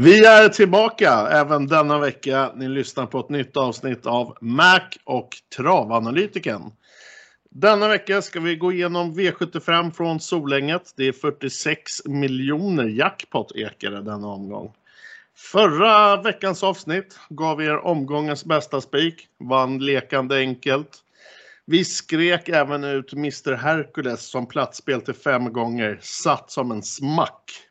Vi är tillbaka även denna vecka. Ni lyssnar på ett nytt avsnitt av Mac och Travanalytiken. Denna vecka ska vi gå igenom V75 från Solänget. Det är 46 miljoner jackpot ekare denna omgång. Förra veckans avsnitt gav er omgångens bästa spik, vann lekande enkelt. Vi skrek även ut Mr Hercules som platsspel till fem gånger, satt som en smack.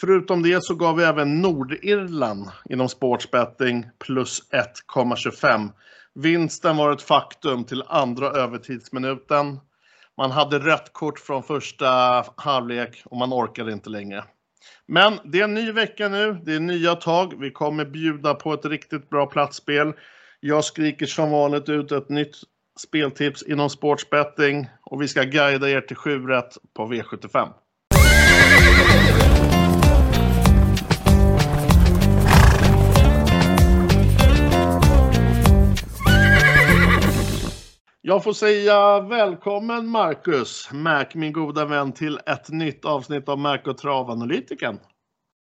Förutom det så gav vi även Nordirland inom sportsbetting plus 1,25. Vinsten var ett faktum till andra övertidsminuten. Man hade rött kort från första halvlek och man orkade inte längre. Men det är en ny vecka nu, det är nya tag. Vi kommer bjuda på ett riktigt bra platsspel. Jag skriker som vanligt ut ett nytt speltips inom sportsbetting och vi ska guida er till 7 rätt på V75. Jag får säga välkommen Marcus, Mac, min goda vän, till ett nytt avsnitt av Mac och travanalytikern.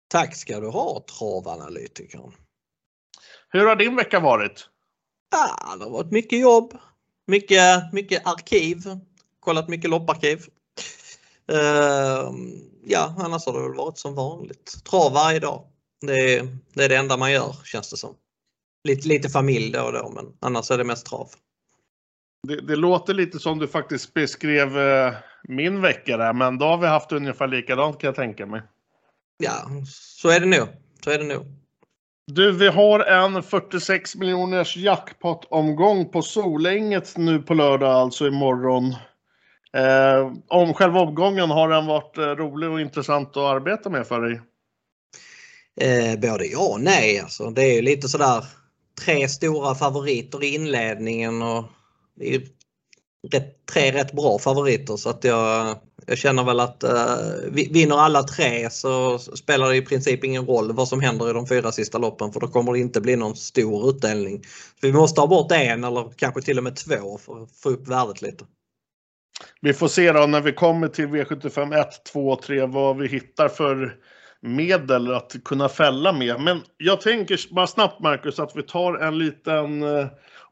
Tack ska du ha, travanalytikern. Hur har din vecka varit? Ja, det har varit mycket jobb, mycket, mycket arkiv, kollat mycket lopparkiv. Uh, ja, annars har det väl varit som vanligt. Trav varje dag. Det är, det är det enda man gör känns det som. Lite, lite familj då och då men annars är det mest trav. Det, det, låter lite som du faktiskt beskrev eh, min vecka där, men då har vi haft ungefär likadant kan jag tänka mig. Ja, så är det nog. Så är det nog. Du, vi har en 46 miljoners jackpot-omgång på Solänget nu på lördag, alltså imorgon. Eh, om själva omgången, har den varit eh, rolig och intressant att arbeta med för dig? Eh, både ja och nej. Alltså, det är lite sådär tre stora favoriter i inledningen och det är rätt, tre rätt bra favoriter så att jag, jag känner väl att eh, vinner alla tre så spelar det i princip ingen roll vad som händer i de fyra sista loppen för då kommer det inte bli någon stor utdelning. Så vi måste ha bort en eller kanske till och med två för att få upp värdet lite. Vi får se då när vi kommer till V75 1, 2, 3 vad vi hittar för medel att kunna fälla med. Men jag tänker bara snabbt Marcus att vi tar en liten eh,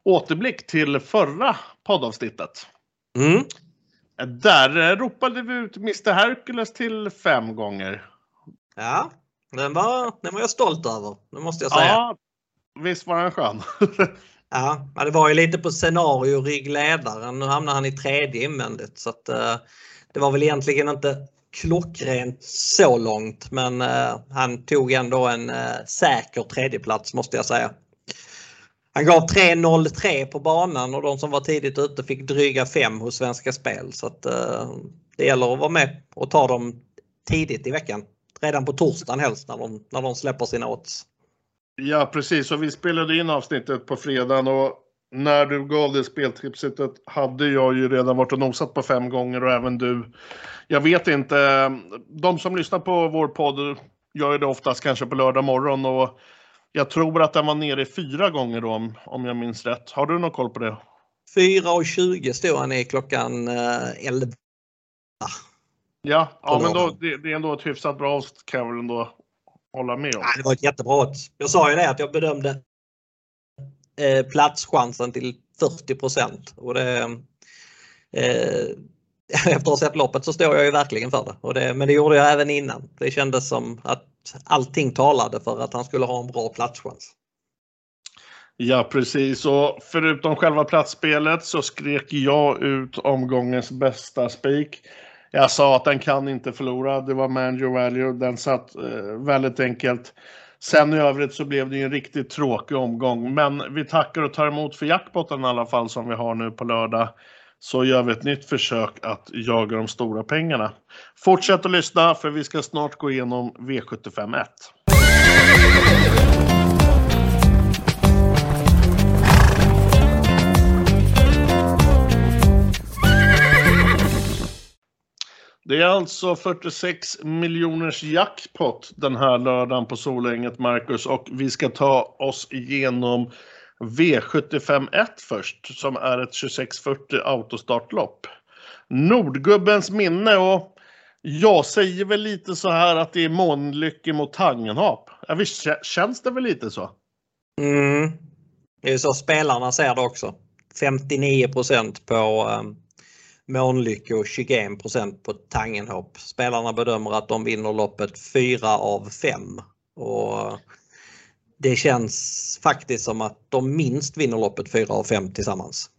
återblick till förra poddavsnittet. Mm. Där ropade vi ut Mr Hercules till fem gånger. Ja, den var, den var jag stolt över, det måste jag säga. Ja, visst var den skön. ja, det var ju lite på scenario ryggledaren. Nu hamnar han i tredje invändigt så att uh, det var väl egentligen inte klockrent så långt men uh, han tog ändå en uh, säker tredjeplats måste jag säga. Han gav 3.03 på banan och de som var tidigt ute fick dryga 5 hos Svenska Spel. Så att, eh, det gäller att vara med och ta dem tidigt i veckan. Redan på torsdagen helst när de, när de släpper sina odds. Ja precis och vi spelade in avsnittet på fredagen och när du gav det speltipset hade jag ju redan varit och nosat på fem gånger och även du. Jag vet inte, de som lyssnar på vår podd gör det oftast kanske på lördag morgon och jag tror att den var nere fyra gånger då, om, om jag minns rätt. Har du någon koll på det? 4.20 stod han i klockan 11. Eh, ja, ja men då, det, det, är ändå ett hyfsat bra odds kan jag väl ändå hålla med om. Ja, det var ett jättebra odds. Jag sa ju det att jag bedömde eh, platschansen till 40% och det eh, efter att ha sett loppet så står jag ju verkligen för det. Och det. Men det gjorde jag även innan. Det kändes som att allting talade för att han skulle ha en bra platschans. Ja precis och förutom själva platsspelet så skrek jag ut omgångens bästa spik. Jag sa att den kan inte förlora. Det var Manjo Value. Den satt eh, väldigt enkelt. Sen i övrigt så blev det en riktigt tråkig omgång. Men vi tackar och tar emot för jackpotten i alla fall som vi har nu på lördag så gör vi ett nytt försök att jaga de stora pengarna. Fortsätt att lyssna för vi ska snart gå igenom V751. Det är alltså 46 miljoners jackpot den här lördagen på Solänget, Marcus. Och vi ska ta oss igenom V751 först, som är ett 2640 autostartlopp. Nordgubbens minne och Jag säger väl lite så här att det är Månlycke mot Tangenhap. Ja, visst känns det väl lite så? Mm. Det är så spelarna ser det också. 59% på um, Månlycke och 21% på Tangenhop. Spelarna bedömer att de vinner loppet 4 av 5. Och det känns faktiskt som att de minst vinner loppet 4 av 5 tillsammans.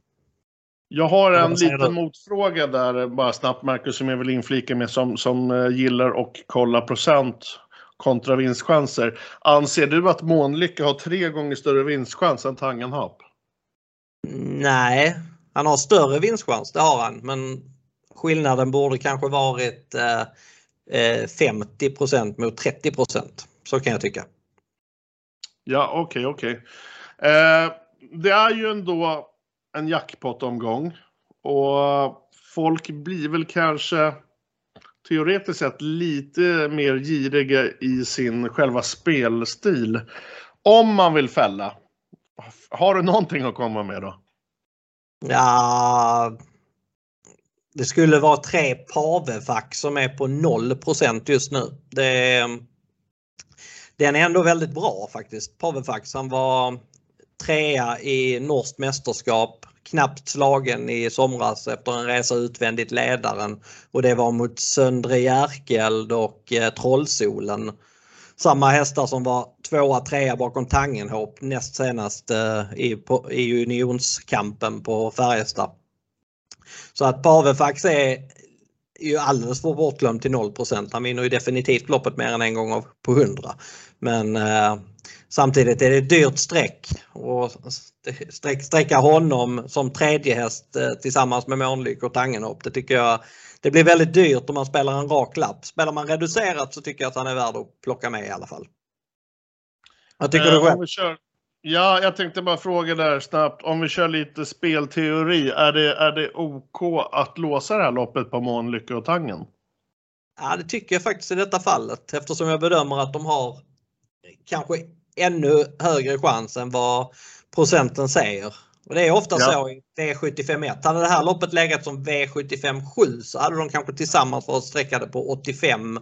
Jag har en liten motfråga där bara snabbt Marcus som jag vill inflika med som, som eh, gillar och kolla procent kontra vinstchanser. Anser du att Månlycke har tre gånger större vinstchans än Tangenhap? Nej, han har större vinstchans, det har han. Men skillnaden borde kanske varit eh, 50 eh, mot 30% Så kan jag tycka. Ja, okej, okay, okej. Okay. Eh, det är ju ändå en jackpot-omgång och folk blir väl kanske teoretiskt sett lite mer giriga i sin själva spelstil. Om man vill fälla. Har du någonting att komma med då? Ja, det skulle vara tre Pavefack som är på 0% just nu. Det, den är ändå väldigt bra faktiskt. Pavefax han var trea i norskt mästerskap. Knappt slagen i somras efter en resa utvändigt ledaren och det var mot Söndre Järkeld och eh, Trollsolen. Samma hästar som var tvåa, trea bakom Tangenhop näst senast eh, i, på, i unionskampen på Färjestad. Så att Pavefax är ju alldeles för bortglömd till 0% Han vinner ju definitivt loppet mer än en gång på 100. Men eh, samtidigt är det ett dyrt streck och streck, sträcka honom som tredje häst eh, tillsammans med Månlyck och Tangenhop. Det tycker jag det blir väldigt dyrt om man spelar en rak lapp. Spelar man reducerat så tycker jag att han är värd att plocka med i alla fall. Vad tycker eh, du själv? Ja, jag tänkte bara fråga där snabbt. Om vi kör lite spelteori. Är det, är det OK att låsa det här loppet på Månlycke och Tangen? Ja, det tycker jag faktiskt i detta fallet eftersom jag bedömer att de har kanske ännu högre chans än vad procenten säger. Och det är ofta ja. så i V75 Hade det här loppet legat som V75 7 så hade de kanske tillsammans varit sträckade på 85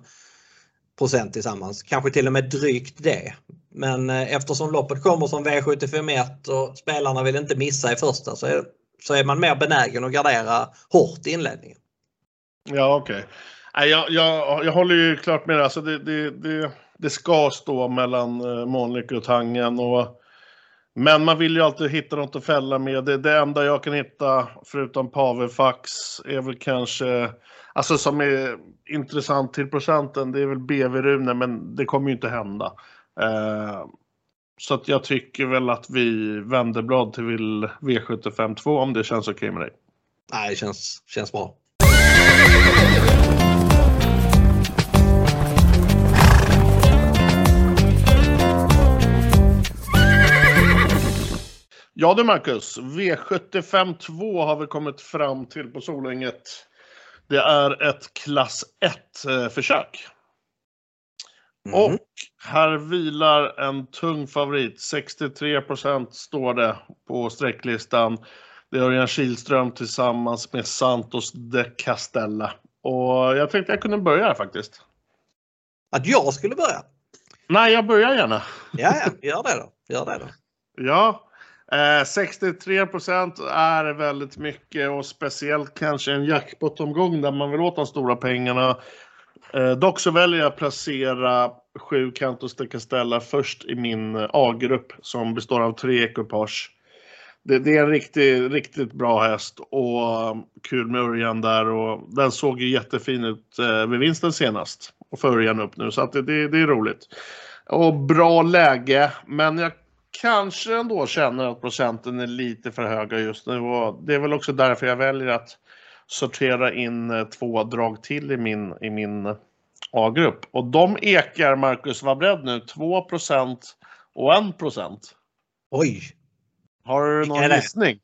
tillsammans. Kanske till och med drygt det. Men eh, eftersom loppet kommer som V75 och spelarna vill inte missa i första så är, så är man mer benägen att gardera hårt i inledningen. Ja okej. Okay. Jag, jag, jag håller ju klart med. Alltså det, det, det, det ska stå mellan eh, Månlycke och Tangen. Och, men man vill ju alltid hitta något att fälla med. Det, det enda jag kan hitta förutom Pavefax är väl kanske, alltså som är intressant till procenten, det är väl BV Rune, men det kommer ju inte hända. Eh, så att jag tycker väl att vi vänder blad till V75 2 om det känns okej okay med dig. Nej, det känns, känns bra. Ja du Marcus, V75 2 har vi kommit fram till på Solänget. Det är ett klass 1-försök. Mm. Och här vilar en tung favorit. 63% står det på sträcklistan. Det är Örjan Kihlström tillsammans med Santos de Castella. Och jag tänkte jag kunde börja här faktiskt. Att jag skulle börja? Nej, jag börjar gärna. Ja, ja gör det då. Gör det då. Ja, eh, 63% är väldigt mycket och speciellt kanske en jackpot-omgång där man vill åt de stora pengarna. Eh, dock så väljer jag att placera sju Cantos de Castella först i min A-grupp som består av tre ekipage. Det, det, är en riktigt, riktigt bra häst och eh, kul med Örjan där och den såg ju jättefin ut eh, vid vinsten senast och för Örjan upp nu så att det, det, det är roligt. Och bra läge men jag kanske ändå känner att procenten är lite för höga just nu och det är väl också därför jag väljer att sortera in eh, två drag till i min, i min A-grupp. Och de ekar, Marcus, var beredd nu, 2% och 1 Oj! Har du någon gissning?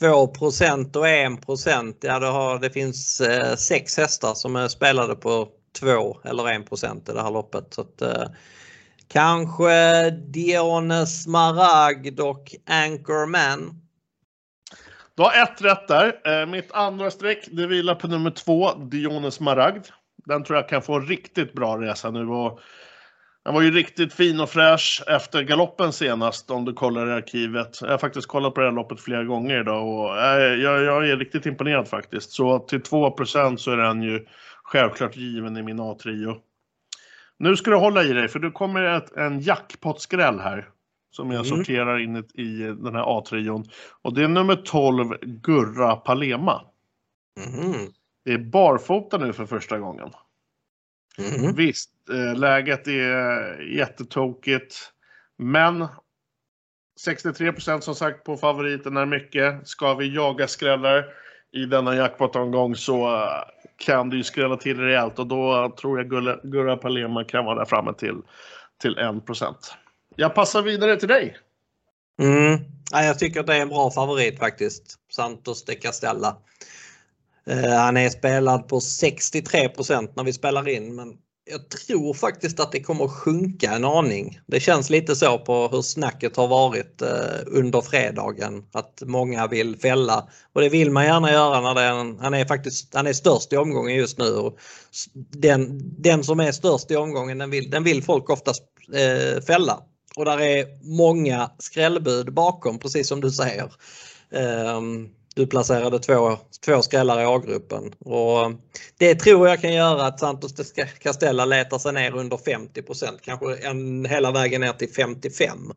2% och 1 ja det, har, det finns eh, sex hästar som är spelade på 2 eller 1% i det här loppet. Så att, eh, kanske Dione Smaragd och Anchorman. Du har ett rätt där. Eh, mitt andra streck det vilar på nummer två, Diones Maragd. Den tror jag kan få en riktigt bra resa nu. Och den var ju riktigt fin och fräsch efter galoppen senast om du kollar i arkivet. Jag har faktiskt kollat på det här loppet flera gånger idag och eh, jag, jag är riktigt imponerad faktiskt. Så till 2% så är den ju självklart given i min A-trio. Nu ska du hålla i dig för du kommer ett, en jackpot-skräll här. Som jag mm. sorterar in i den här A-trion. Och det är nummer 12, Gurra Palema. Mm. Det är barfota nu för första gången. Mm. Visst, eh, läget är jättetokigt. Men 63% som sagt på favoriten är mycket. Ska vi jaga skrällar i denna jackpot-omgång så eh, kan det ju skrälla till rejält och då tror jag Gurra Palema kan vara där framme till, till 1 Jag passar vidare till dig. Mm. Ja, jag tycker det är en bra favorit faktiskt. Santos de Castella. Eh, han är spelad på 63% när vi spelar in men jag tror faktiskt att det kommer att sjunka en aning. Det känns lite så på hur snacket har varit eh, under fredagen. Att många vill fälla och det vill man gärna göra när en, han är faktiskt han är störst i omgången just nu. Och den, den som är störst i omgången den vill, den vill folk oftast eh, fälla. Och där är många skrällbud bakom precis som du säger. Um, du placerade två, två skrällar i A-gruppen. Och det tror jag kan göra att Santos de Castella letar sig ner under 50% kanske en, hela vägen ner till 55.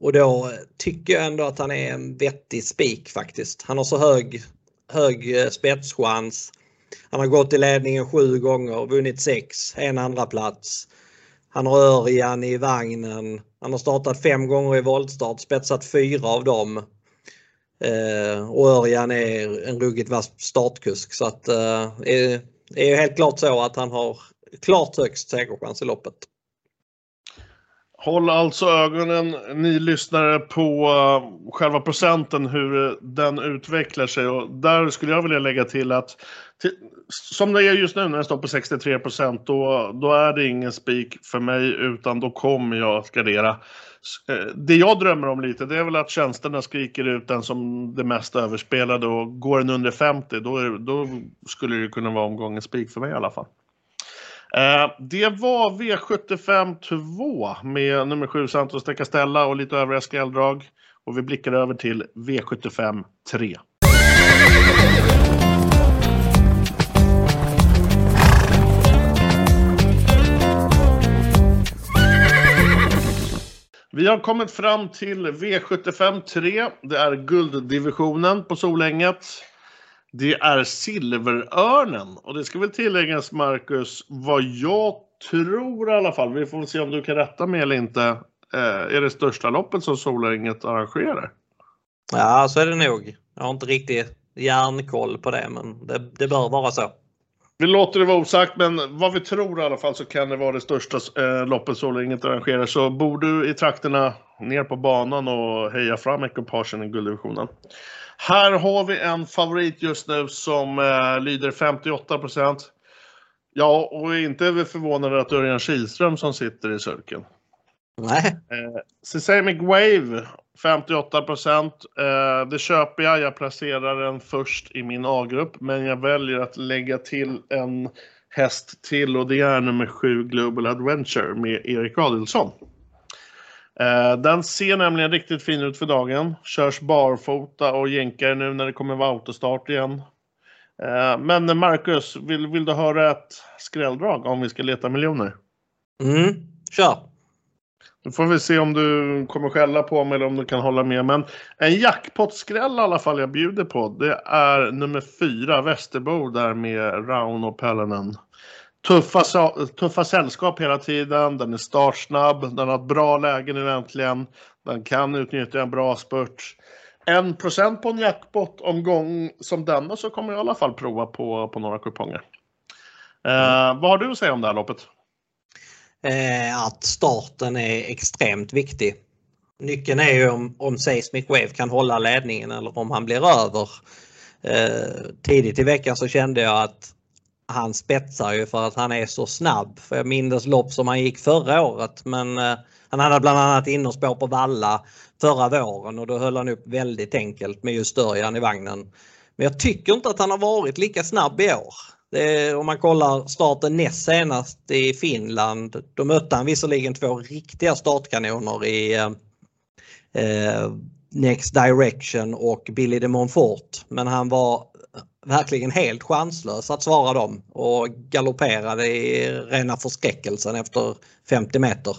Och då tycker jag ändå att han är en vettig spik faktiskt. Han har så hög, hög eh, spetschans. Han har gått i ledningen sju gånger, vunnit sex, en andra plats. Han har Örjan i vagnen. Han har startat fem gånger i voltstart, spetsat fyra av dem. Eh, och Örjan är en ruggigt vass startkusk så att eh, är, är helt klart så att han har klart högst segerchans i loppet. Håll alltså ögonen, ni lyssnare, på eh, själva procenten, hur den utvecklar sig. Och där skulle jag vilja lägga till att till, som det är just nu när jag står på 63 procent, då, då är det ingen spik för mig, utan då kommer jag att gardera. Eh, det jag drömmer om lite, det är väl att tjänsterna skriker ut den som det mest överspelade och går den under 50, då, är, då skulle det kunna vara omgångens spik för mig i alla fall. Eh, det var V75 2 med nummer 7 Santos de Castella och lite övriga skrälldrag. Och vi blickar över till V75 3. Vi har kommit fram till V75 3. Det är gulddivisionen på Solänget. Det är Silverörnen och det ska väl tilläggas Marcus, vad jag tror i alla fall, vi får väl se om du kan rätta mig eller inte, eh, är det största loppet som Solänget arrangerar. Ja, så är det nog. Jag har inte riktigt järnkoll på det, men det, det bör vara så. Vi låter det vara osagt, men vad vi tror i alla fall så kan det vara det största eh, loppet Solänget arrangerar. Så bor du i trakterna ner på banan och heja fram ekipagen i gulddivisionen. Här har vi en favorit just nu som eh, lyder 58 Ja, och inte är vi förvånade att det är Örjan Kihlström som sitter i cirkeln. Nej. Eh, Wave 58 eh, Det köper jag. Jag placerar den först i min A-grupp, men jag väljer att lägga till en häst till och det är nummer 7 Global Adventure med Erik Adelsson. Eh, den ser nämligen riktigt fin ut för dagen. Körs barfota och jänkar nu när det kommer vara autostart igen. Eh, men Marcus, vill, vill du höra ett skrälldrag om vi ska leta miljoner? Mm, kör! Nu får vi se om du kommer skälla på mig eller om du kan hålla med. Men en jackpot-skräll i alla fall jag bjuder på. Det är nummer fyra, Västerbo där med Rauno Pellonen tuffa, tuffa sällskap hela tiden. Den är startsnabb. Den har ett bra läge nu äntligen. Den kan utnyttja en bra spurt. En procent på en jackpot-omgång som denna så kommer jag i alla fall prova på, på några kuponger. Eh, vad har du att säga om det här loppet? Eh, att starten är extremt viktig. Nyckeln är ju om, om Seismic Wave kan hålla ledningen eller om han blir över. Eh, tidigt i veckan så kände jag att han spetsar ju för att han är så snabb. För jag minns lopp som han gick förra året men eh, Han hade bland annat innerspår på Valla förra våren och då höll han upp väldigt enkelt med just Örjan i vagnen. Men jag tycker inte att han har varit lika snabb i år. Är, om man kollar starten näst senast i Finland, då mötte han visserligen två riktiga startkanoner i eh, eh, Next Direction och Billy de Montfort. Men han var verkligen helt chanslös att svara dem och galopperade i rena förskräckelsen efter 50 meter.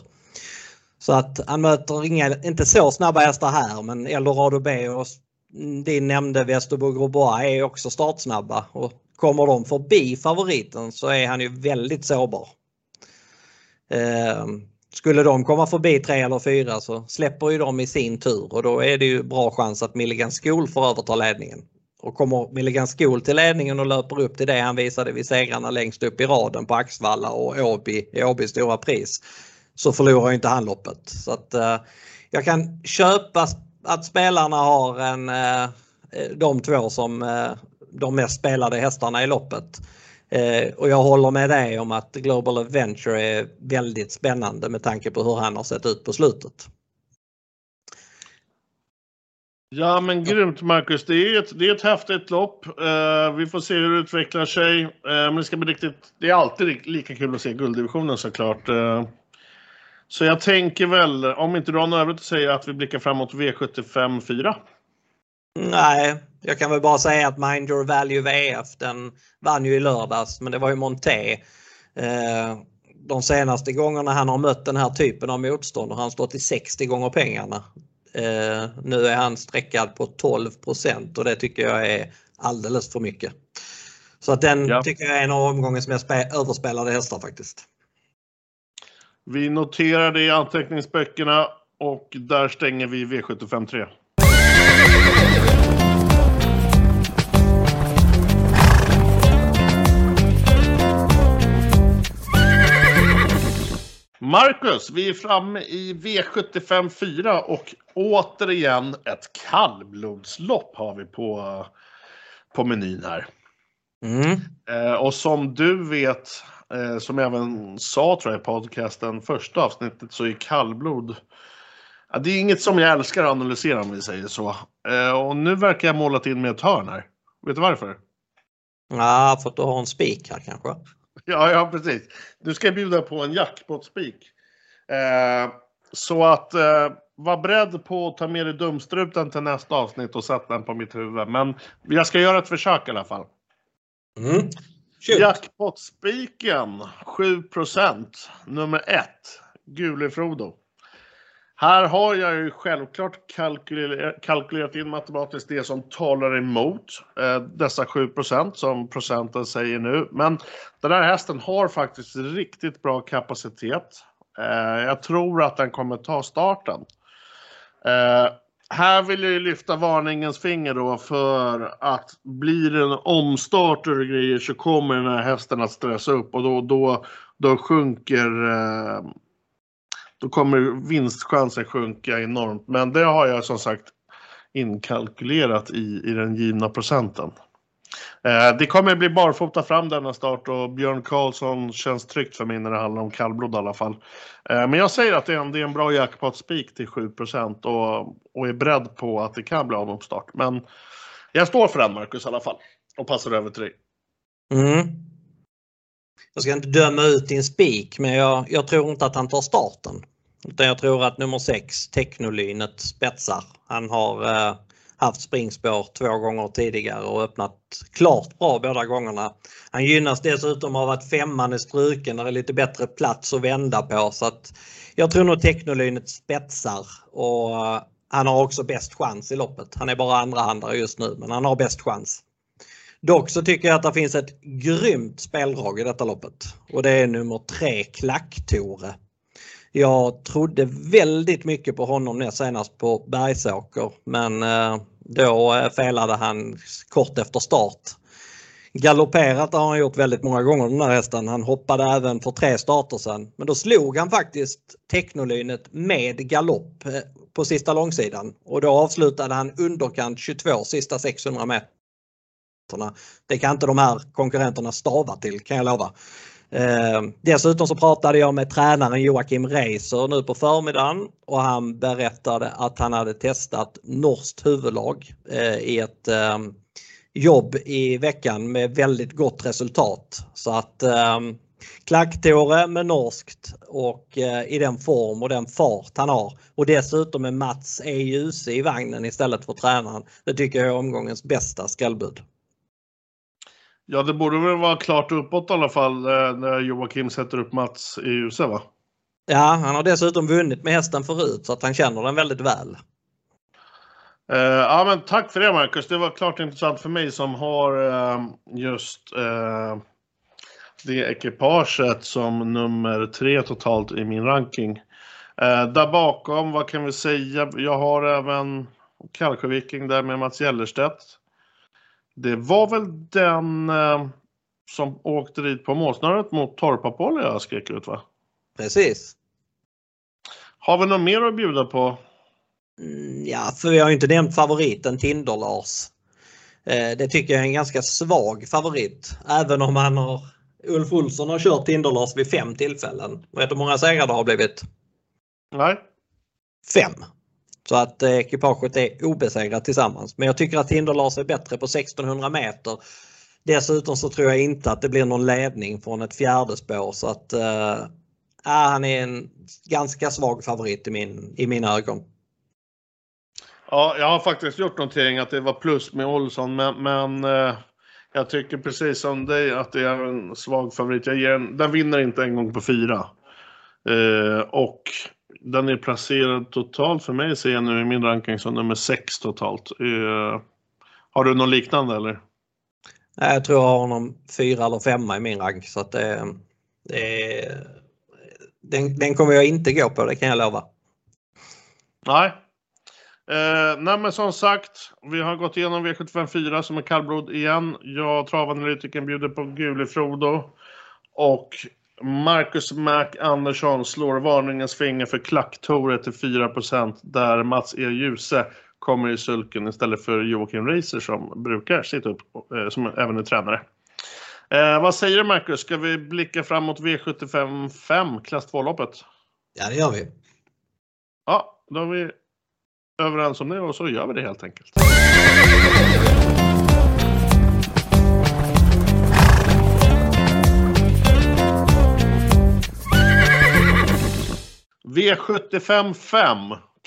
Så att han möter inga, inte så snabba hästar här men Eldorado B och mm, din nämnde Västerbo Grobois är också startsnabba och kommer de förbi favoriten så är han ju väldigt sårbar. Eh, skulle de komma förbi tre eller fyra så släpper ju de i sin tur och då är det ju bra chans att Milligan School får överta ledningen. Och kommer Milligan School till ledningen och löper upp till det han visade vid segrarna längst upp i raden på Axvalla och Åby i Åbys stora pris så förlorar inte han loppet. Så att, eh, jag kan köpa att spelarna har en, eh, de två som eh, de mest spelade hästarna i loppet. Eh, och jag håller med dig om att Global Adventure är väldigt spännande med tanke på hur han har sett ut på slutet. Ja men grymt Marcus, det är ett, det är ett häftigt lopp. Uh, vi får se hur det utvecklar sig. Uh, men det ska bli riktigt, det är alltid lika kul att se gulddivisionen såklart. Uh, så jag tänker väl, om inte du har något övrigt att säga, att vi blickar framåt V75 4. Nej, jag kan väl bara säga att Mind Your Value VF den vann ju i lördags men det var ju Monté. Eh, de senaste gångerna han har mött den här typen av motstånd har han stått i 60 gånger pengarna. Eh, nu är han sträckad på 12% och det tycker jag är alldeles för mycket. Så att den ja. tycker jag är en av omgångens mest överspelade hästar faktiskt. Vi noterar det i anteckningsböckerna och där stänger vi V75 Marcus, vi är framme i V75 4 och återigen ett kallblodslopp har vi på, på menyn här. Mm. Eh, och som du vet, eh, som jag även sa tror jag i podcasten, första avsnittet, så är kallblod ja, det är inget som jag älskar att analysera om vi säger så. Eh, och nu verkar jag målat in med ett hörn här. Vet du varför? Ja, för att du har en spik här kanske. Ja, ja precis. Du ska bjuda på en jackpot-spik. Eh, så att eh, var beredd på att ta med dig dumstruten till nästa avsnitt och sätta den på mitt huvud. Men jag ska göra ett försök i alla fall. Mm. Jackpot-spiken 7% nummer 1. Gulefrodo. Här har jag ju självklart kalkylerat, in matematiskt det som talar emot eh, dessa 7% som procenten säger nu. Men den här hästen har faktiskt riktigt bra kapacitet. Eh, jag tror att den kommer ta starten. Eh, här vill jag ju lyfta varningens finger då för att blir det en omstart och grejer så kommer den här hästen att stressa upp och då, då, då sjunker eh, då kommer vinstchansen sjunka enormt. Men det har jag som sagt inkalkylerat i, i den givna procenten. Eh, det kommer bli barfota fram denna start och Björn Karlsson känns tryggt för mig när det handlar om kallblod i alla fall. Eh, men jag säger att det är en, det är en bra jackpot-spik till 7 och, och är beredd på att det kan bli avloppsstart. Men jag står för den Marcus i alla fall och passar över till dig. Mm. Jag ska inte döma ut din spik men jag, jag tror inte att han tar starten. Utan jag tror att nummer 6, Technolynet, spetsar. Han har eh, haft springspår två gånger tidigare och öppnat klart bra båda gångerna. Han gynnas dessutom av att femman är struken där det är lite bättre plats att vända på så att jag tror nog Technolynet spetsar och eh, han har också bäst chans i loppet. Han är bara andrahandare just nu men han har bäst chans. Dock så tycker jag att det finns ett grymt speldrag i detta loppet och det är nummer 3 Klacktore. Jag trodde väldigt mycket på honom nu senast på Bergsåker men eh, då eh, felade han kort efter start. Galopperat har han gjort väldigt många gånger den här hästen. Han hoppade även för tre starter sen. Men då slog han faktiskt Technolynet med galopp eh, på sista långsidan och då avslutade han underkant 22 sista 600 meterna. Det kan inte de här konkurrenterna stava till kan jag lova. Eh, dessutom så pratade jag med tränaren Joakim Reiser nu på förmiddagen och han berättade att han hade testat norskt huvudlag eh, i ett eh, jobb i veckan med väldigt gott resultat. Så att eh, Klacktore med norskt och eh, i den form och den fart han har. Och dessutom med Mats E. Djuse i vagnen istället för tränaren. Det tycker jag är omgångens bästa skallbud. Ja, det borde väl vara klart uppåt i alla fall eh, när Joakim sätter upp Mats i Djuse va? Ja, han har dessutom vunnit med hästen förut så att han känner den väldigt väl. Uh, ja, men tack för det Marcus. Det var klart intressant för mig som har uh, just uh, det ekipaget som nummer tre totalt i min ranking. där bakom, vad kan vi säga? Jag har även Kalsjöviking där med Mats Gellerstedt. Det var väl den som åkte dit på målsnöret mot Torpapollo jag skrek ut va? Precis. Har vi något mer att bjuda på? Mm, ja, för vi har ju inte nämnt favoriten Tinder-Lars. Eh, det tycker jag är en ganska svag favorit. Även om han har Ulf Olsson har kört Tinder-Lars vid fem tillfällen. Vet du hur många segrar det har blivit? Nej. Fem. Så att eh, ekipaget är obesegrat tillsammans. Men jag tycker att Hinderlars är bättre på 1600 meter. Dessutom så tror jag inte att det blir någon ledning från ett fjärde spår så att äh, han är en ganska svag favorit i, min, i mina ögon. Ja, jag har faktiskt gjort notering att det var plus med Olsson, men, men eh, jag tycker precis som dig att det är en svag favorit. Jag ger en, den vinner inte en gång på fyra. Eh, och den är placerad totalt för mig ser jag nu i min ranking som nummer sex totalt. Eh, har du någon liknande eller? Jag tror jag har honom fyra eller femma i min rank så att det, det den, den kommer jag inte gå på, det kan jag lova. Nej, Eh, nej men som sagt, vi har gått igenom V75 4 som är kallblod igen. Jag, travanalytikern, bjuder på Gulifrodo. Och Marcus Mac Andersson slår varningens finger för Klacktore till 4% där Mats E. Djuse kommer i sulken istället för Joakim Reiser som brukar sitta upp, eh, som även är tränare. Eh, vad säger du Marcus, ska vi blicka framåt V75 5, klass 2-loppet? Ja, det gör vi. Ja, då har vi överens om det och så gör vi det helt enkelt. V75 5,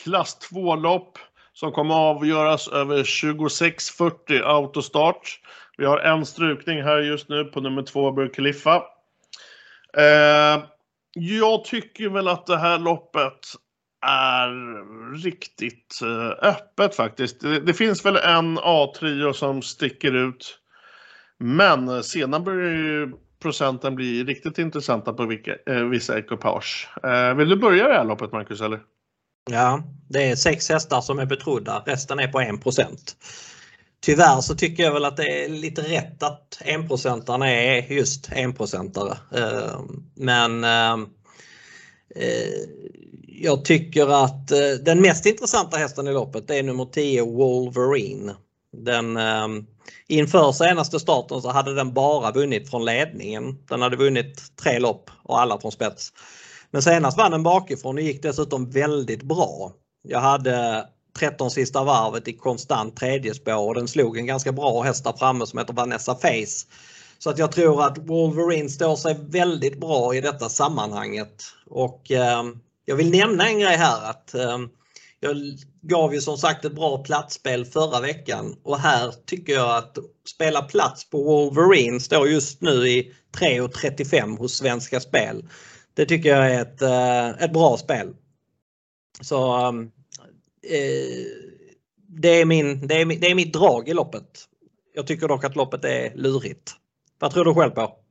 klass 2-lopp som kommer avgöras över 26.40 autostart. Vi har en strukning här just nu på nummer 2 Burj Eh, jag tycker väl att det här loppet är riktigt eh, öppet faktiskt. Det, det finns väl en A-trio som sticker ut. Men sedan börjar ju procenten blir riktigt intressanta på vilka, eh, vissa ekipage. Eh, vill du börja det här loppet Marcus eller? Ja, det är sex hästar som är betrodda. Resten är på 1% Tyvärr så tycker jag väl att det är lite rätt att enprocentarna är just enprocentare. Eh, men eh, eh, jag tycker att eh, den mest intressanta hästen i loppet är nummer 10 Wolverine. Den, eh, inför senaste starten så hade den bara vunnit från ledningen. Den hade vunnit tre lopp och alla från spets. Men senast vann den bakifrån och gick dessutom väldigt bra. Jag hade 13 sista varvet i konstant tredje spår och den slog en ganska bra häst där framme som heter Vanessa Face. Så att jag tror att Wolverine står sig väldigt bra i detta sammanhanget. Och eh, jag vill nämna en grej här att eh, jag gav ju som sagt ett bra platsspel förra veckan och här tycker jag att spela plats på Wolverine står just nu i 3.35 hos Svenska Spel. Det tycker jag är ett, eh, ett bra spel. Så ehm, eh, det, är min, det, är, det är mitt drag i loppet. Jag tycker dock att loppet är lurigt. Vad tror du själv på?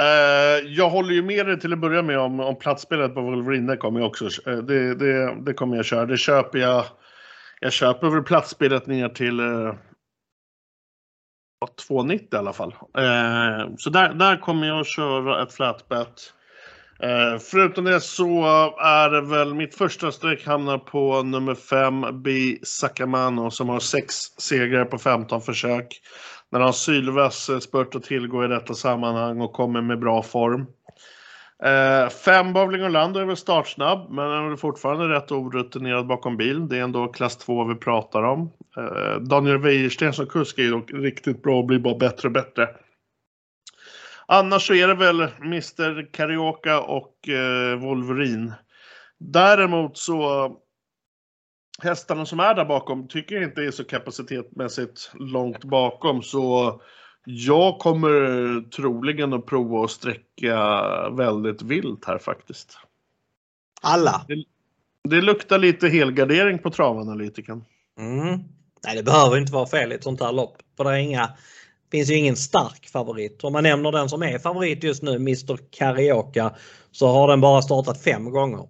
Uh, jag håller ju med dig till att börja med om, om platsspelet på Wolverine. Det kommer jag också. Uh, det, det, det, kommer jag köra. Det köper jag. Jag köper väl platsspelet ner till eh, uh, 2,90 i alla fall. Uh, så där, där kommer jag att köra ett flatbet. Förutom det så är det väl mitt första streck hamnar på nummer 5 B Sakamano som har 6 segrar på 15 försök när han Sylves eh, spurt att tillgå i detta sammanhang och kommer med bra form. Eh, fem Bowling Orlando är väl startsnabb, men han är fortfarande rätt orutinerad bakom bilen. Det är ändå klass 2 vi pratar om. Eh, Daniel Wäjersten som kusk är dock riktigt bra och blir bara bättre och bättre. Annars så är det väl Mr Carioca och eh, Wolverine. Däremot så hästarna som är där bakom tycker jag inte är så kapacitetmässigt långt bakom så jag kommer troligen att prova att sträcka väldigt vilt här faktiskt. Alla? Det, det luktar lite helgardering på travanalytiken. Mm. Nej, det behöver inte vara fel i ett sånt här lopp. För det är inga, finns ju ingen stark favorit. Om man nämner den som är favorit just nu, Mr Carioca, så har den bara startat fem gånger.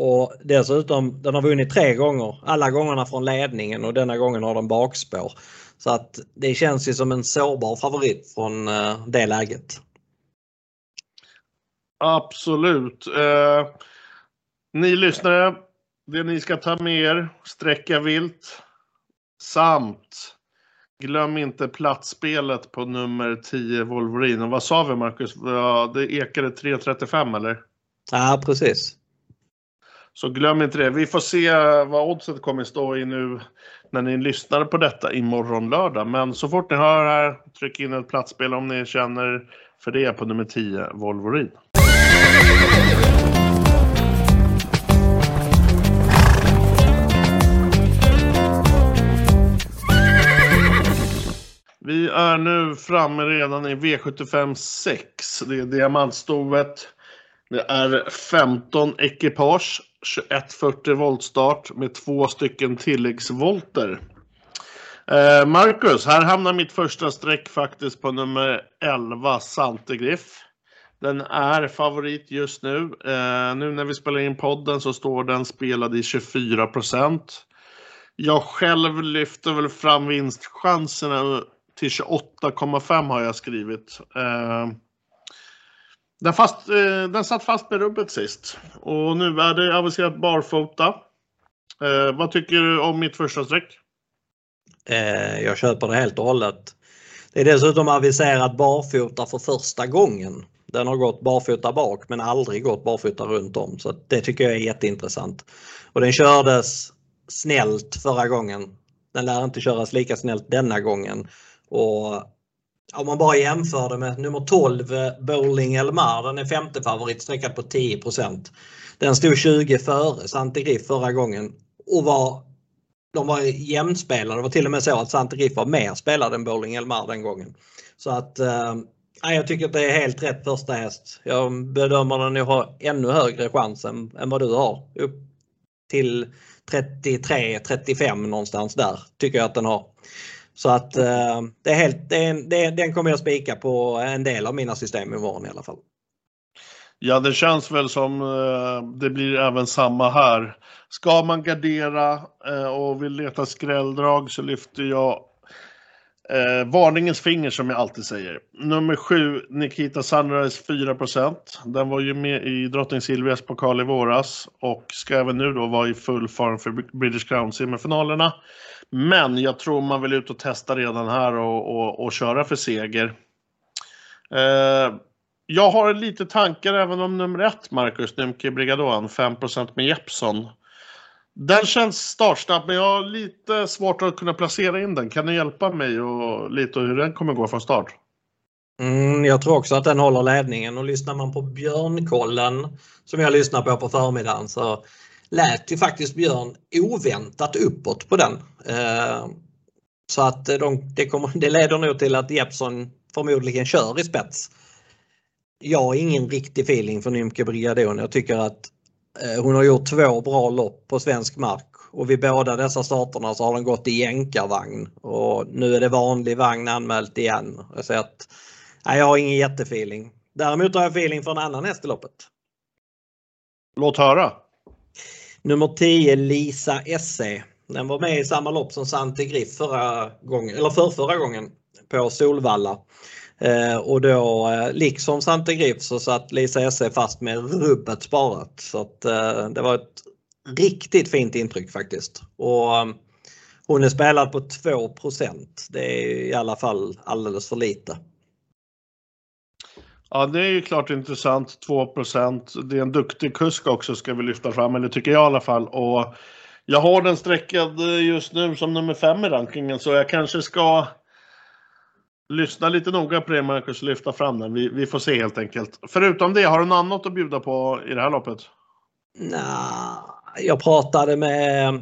Och dessutom, den har vunnit tre gånger. Alla gångerna från ledningen och denna gången har den bakspår. Så att det känns ju som en sårbar favorit från eh, det läget. Absolut. Eh, ni lyssnare, det ni ska ta med er, sträcka vilt samt glöm inte platsspelet på nummer 10 Wolverine. Och vad sa vi Marcus? Det ekade 3.35 eller? Ja precis. Så glöm inte det. Vi får se vad oddset kommer stå i nu när ni lyssnar på detta imorgon lördag. Men så fort ni hör här, tryck in ett platsspel om ni känner för det på nummer 10 Volvorin. Vi är nu framme redan i V75 6. Det är diamantstovet. Det är 15 ekipage 2140 voltstart med två stycken tilläggsvolter. Eh, Marcus, här hamnar mitt första streck faktiskt på nummer 11 Santegriff. Den är favorit just nu. Eh, nu när vi spelar in podden så står den spelad i 24 procent. Jag själv lyfter väl fram vinstchanserna till 28,5 har jag skrivit. Eh, den, fast, eh, den satt fast med rubbet sist och nu är det aviserat barfota. Eh, vad tycker du om mitt första streck? Eh, jag köper det helt och hållet. Det är dessutom aviserat barfota för första gången. Den har gått barfota bak men aldrig gått barfota runt om så det tycker jag är jätteintressant. Och den kördes snällt förra gången. Den lär inte köras lika snällt denna gången. Och om man bara jämför det med nummer 12 eh, Bowling Elmar, den är femte favorit sträckad på 10% Den stod 20 före Santigriff förra gången och var de var jämnspelade. Det var till och med så att Santigriff var mer spelad än Bowling Elmar den gången. Så att eh, jag tycker att det är helt rätt första häst. Jag bedömer den ha ännu högre chans än, än vad du har. Upp till 33-35 någonstans där tycker jag att den har. Så att eh, det är helt, det är, det, den kommer jag spika på en del av mina system imorgon i alla fall. Ja, det känns väl som eh, det blir även samma här. Ska man gardera eh, och vill leta skrälldrag så lyfter jag eh, varningens finger som jag alltid säger. Nummer 7, Nikita Sunrise 4% Den var ju med i Drottning Silvias pokal i våras och ska även nu då vara i full form för British Crown semifinalerna. Men jag tror man vill ut och testa redan här och, och, och köra för seger. Eh, jag har lite tankar även om nummer ett, Marcus Nymke Brigadon, 5% med Jeppson. Den känns startsnabb, men jag har lite svårt att kunna placera in den. Kan du hjälpa mig och lite hur den kommer gå från start? Mm, jag tror också att den håller ledningen och lyssnar man på Björnkollen som jag lyssnar på på förmiddagen så lät ju faktiskt Björn oväntat uppåt på den. Eh, så att de, det, kommer, det leder nog till att Jeppson förmodligen kör i spets. Jag har ingen riktig feeling för Nymke Brigadon. Jag tycker att eh, hon har gjort två bra lopp på svensk mark och vid båda dessa starterna så har den gått i jänkarvagn och nu är det vanlig vagn anmält igen. Så att, nej, jag har ingen jättefeeling. Däremot har jag feeling för en annan häst i loppet. Låt höra! Nummer 10 Lisa Esse. Den var med i samma lopp som Sante Griff förra gången, eller för förra gången på Solvalla. Eh, och då eh, liksom Sante Griff så satt Lisa Esse fast med rubbet sparat. Så att, eh, det var ett riktigt fint intryck faktiskt. Och, eh, Hon är spelad på 2% Det är i alla fall alldeles för lite. Ja, det är ju klart intressant. 2% Det är en duktig kusk också ska vi lyfta fram, eller tycker jag i alla fall. Och jag har den sträckad eh, just nu som nummer 5 i rankingen så jag kanske ska lyssna lite noga på det Marcus och lyfta fram den. Vi, vi får se helt enkelt. Förutom det, har du något annat att bjuda på i det här loppet? Nah, jag pratade med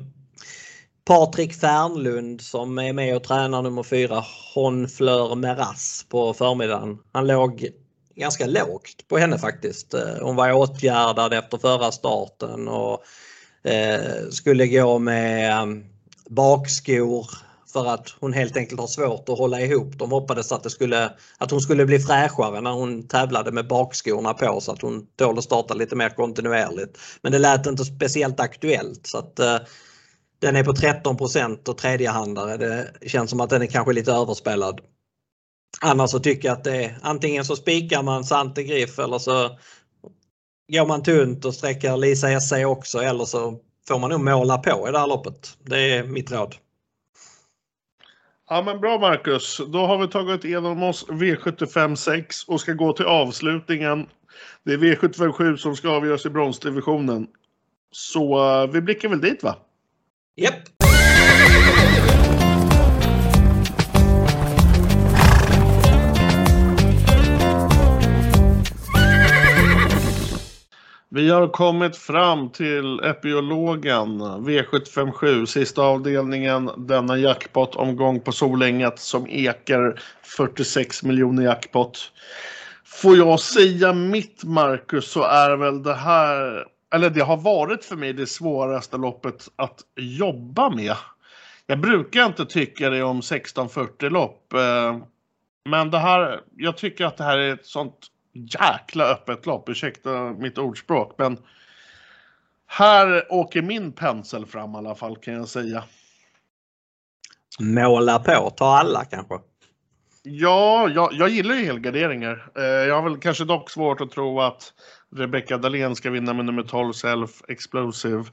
Patrik Fernlund som är med och tränar nummer 4 Honfleur Meras på förmiddagen. Han låg ganska lågt på henne faktiskt. Eh, hon var åtgärdad efter förra starten och eh, skulle gå med mm, bakskor för att hon helt enkelt har svårt att hålla ihop. De hoppades att, det skulle, att hon skulle bli fräschare när hon tävlade med bakskorna på så att hon tål att starta lite mer kontinuerligt. Men det lät inte speciellt aktuellt så att eh, den är på 13% och tredjehandare. Det känns som att den är kanske lite överspelad. Annars så tycker jag att det är antingen så spikar man Sante Griff eller så går man tunt och sträcker Lisa SC också eller så får man nog måla på i det här loppet. Det är mitt råd. Ja men bra Marcus, då har vi tagit igenom oss V75 6 och ska gå till avslutningen. Det är V75 7 som ska avgöras i bronsdivisionen. Så uh, vi blickar väl dit va? Japp. Yep. Vi har kommit fram till epiologen V757, sista avdelningen, denna jackpot-omgång på Solänget som ekar 46 miljoner jackpot. Får jag säga mitt Marcus så är väl det här, eller det har varit för mig det svåraste loppet att jobba med. Jag brukar inte tycka det om 1640 lopp. Eh, men det här, jag tycker att det här är ett sånt jäkla öppet lopp, ursäkta mitt ordspråk. Men här åker min pensel fram i alla fall kan jag säga. Måla på, ta alla kanske? Ja, jag, jag gillar ju helgarderingar. Eh, jag har väl kanske dock svårt att tro att Rebecca Dahlén ska vinna med nummer 12 Self Explosive.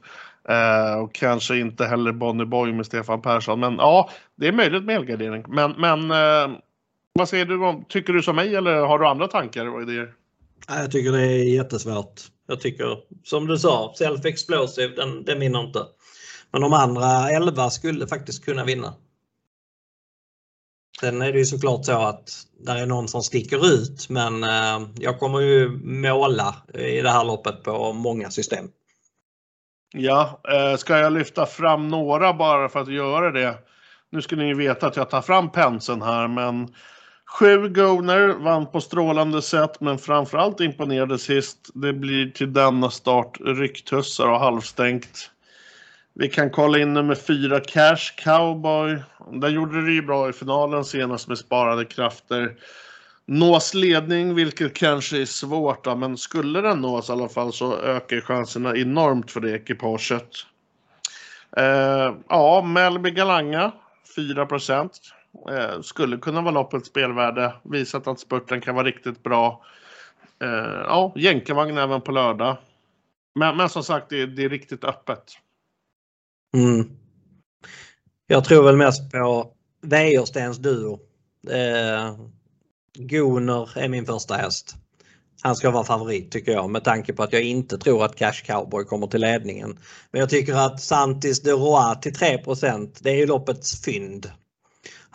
Eh, och kanske inte heller Bonnie Boy med Stefan Persson. Men ja, det är möjligt med helgardering. Men, men eh, vad säger du om, tycker du som mig eller har du andra tankar och idéer? Jag tycker det är jättesvårt. Jag tycker som du sa, Self Explosive den, den vinner inte. Men de andra 11 skulle faktiskt kunna vinna. Sen är det ju såklart så att där är någon som sticker ut men eh, jag kommer ju måla i det här loppet på många system. Ja, eh, ska jag lyfta fram några bara för att göra det? Nu ska ni veta att jag tar fram penseln här men Sju Goner vann på strålande sätt men framförallt imponerade sist. Det blir till denna start rycktussar och halvstängt. Vi kan kolla in nummer fyra Cash Cowboy. Där gjorde det ju bra i finalen senast med sparade krafter. Nås ledning, vilket kanske är svårt, men skulle den nås i alla fall så ökar chanserna enormt för det ekipaget. Eh, ja, Melby Galanga 4 Eh, skulle kunna vara loppets spelvärde. Visat att spurten kan vara riktigt bra. Eh, ja, jänkarvagn även på lördag. Men, men som sagt, det, det är riktigt öppet. Mm. Jag tror väl mest på Wäjerstens duo. Eh, Goner är min första häst. Han ska vara favorit tycker jag med tanke på att jag inte tror att Cash Cowboy kommer till ledningen. Men jag tycker att Santis de Roa till 3% det är ju loppets fynd.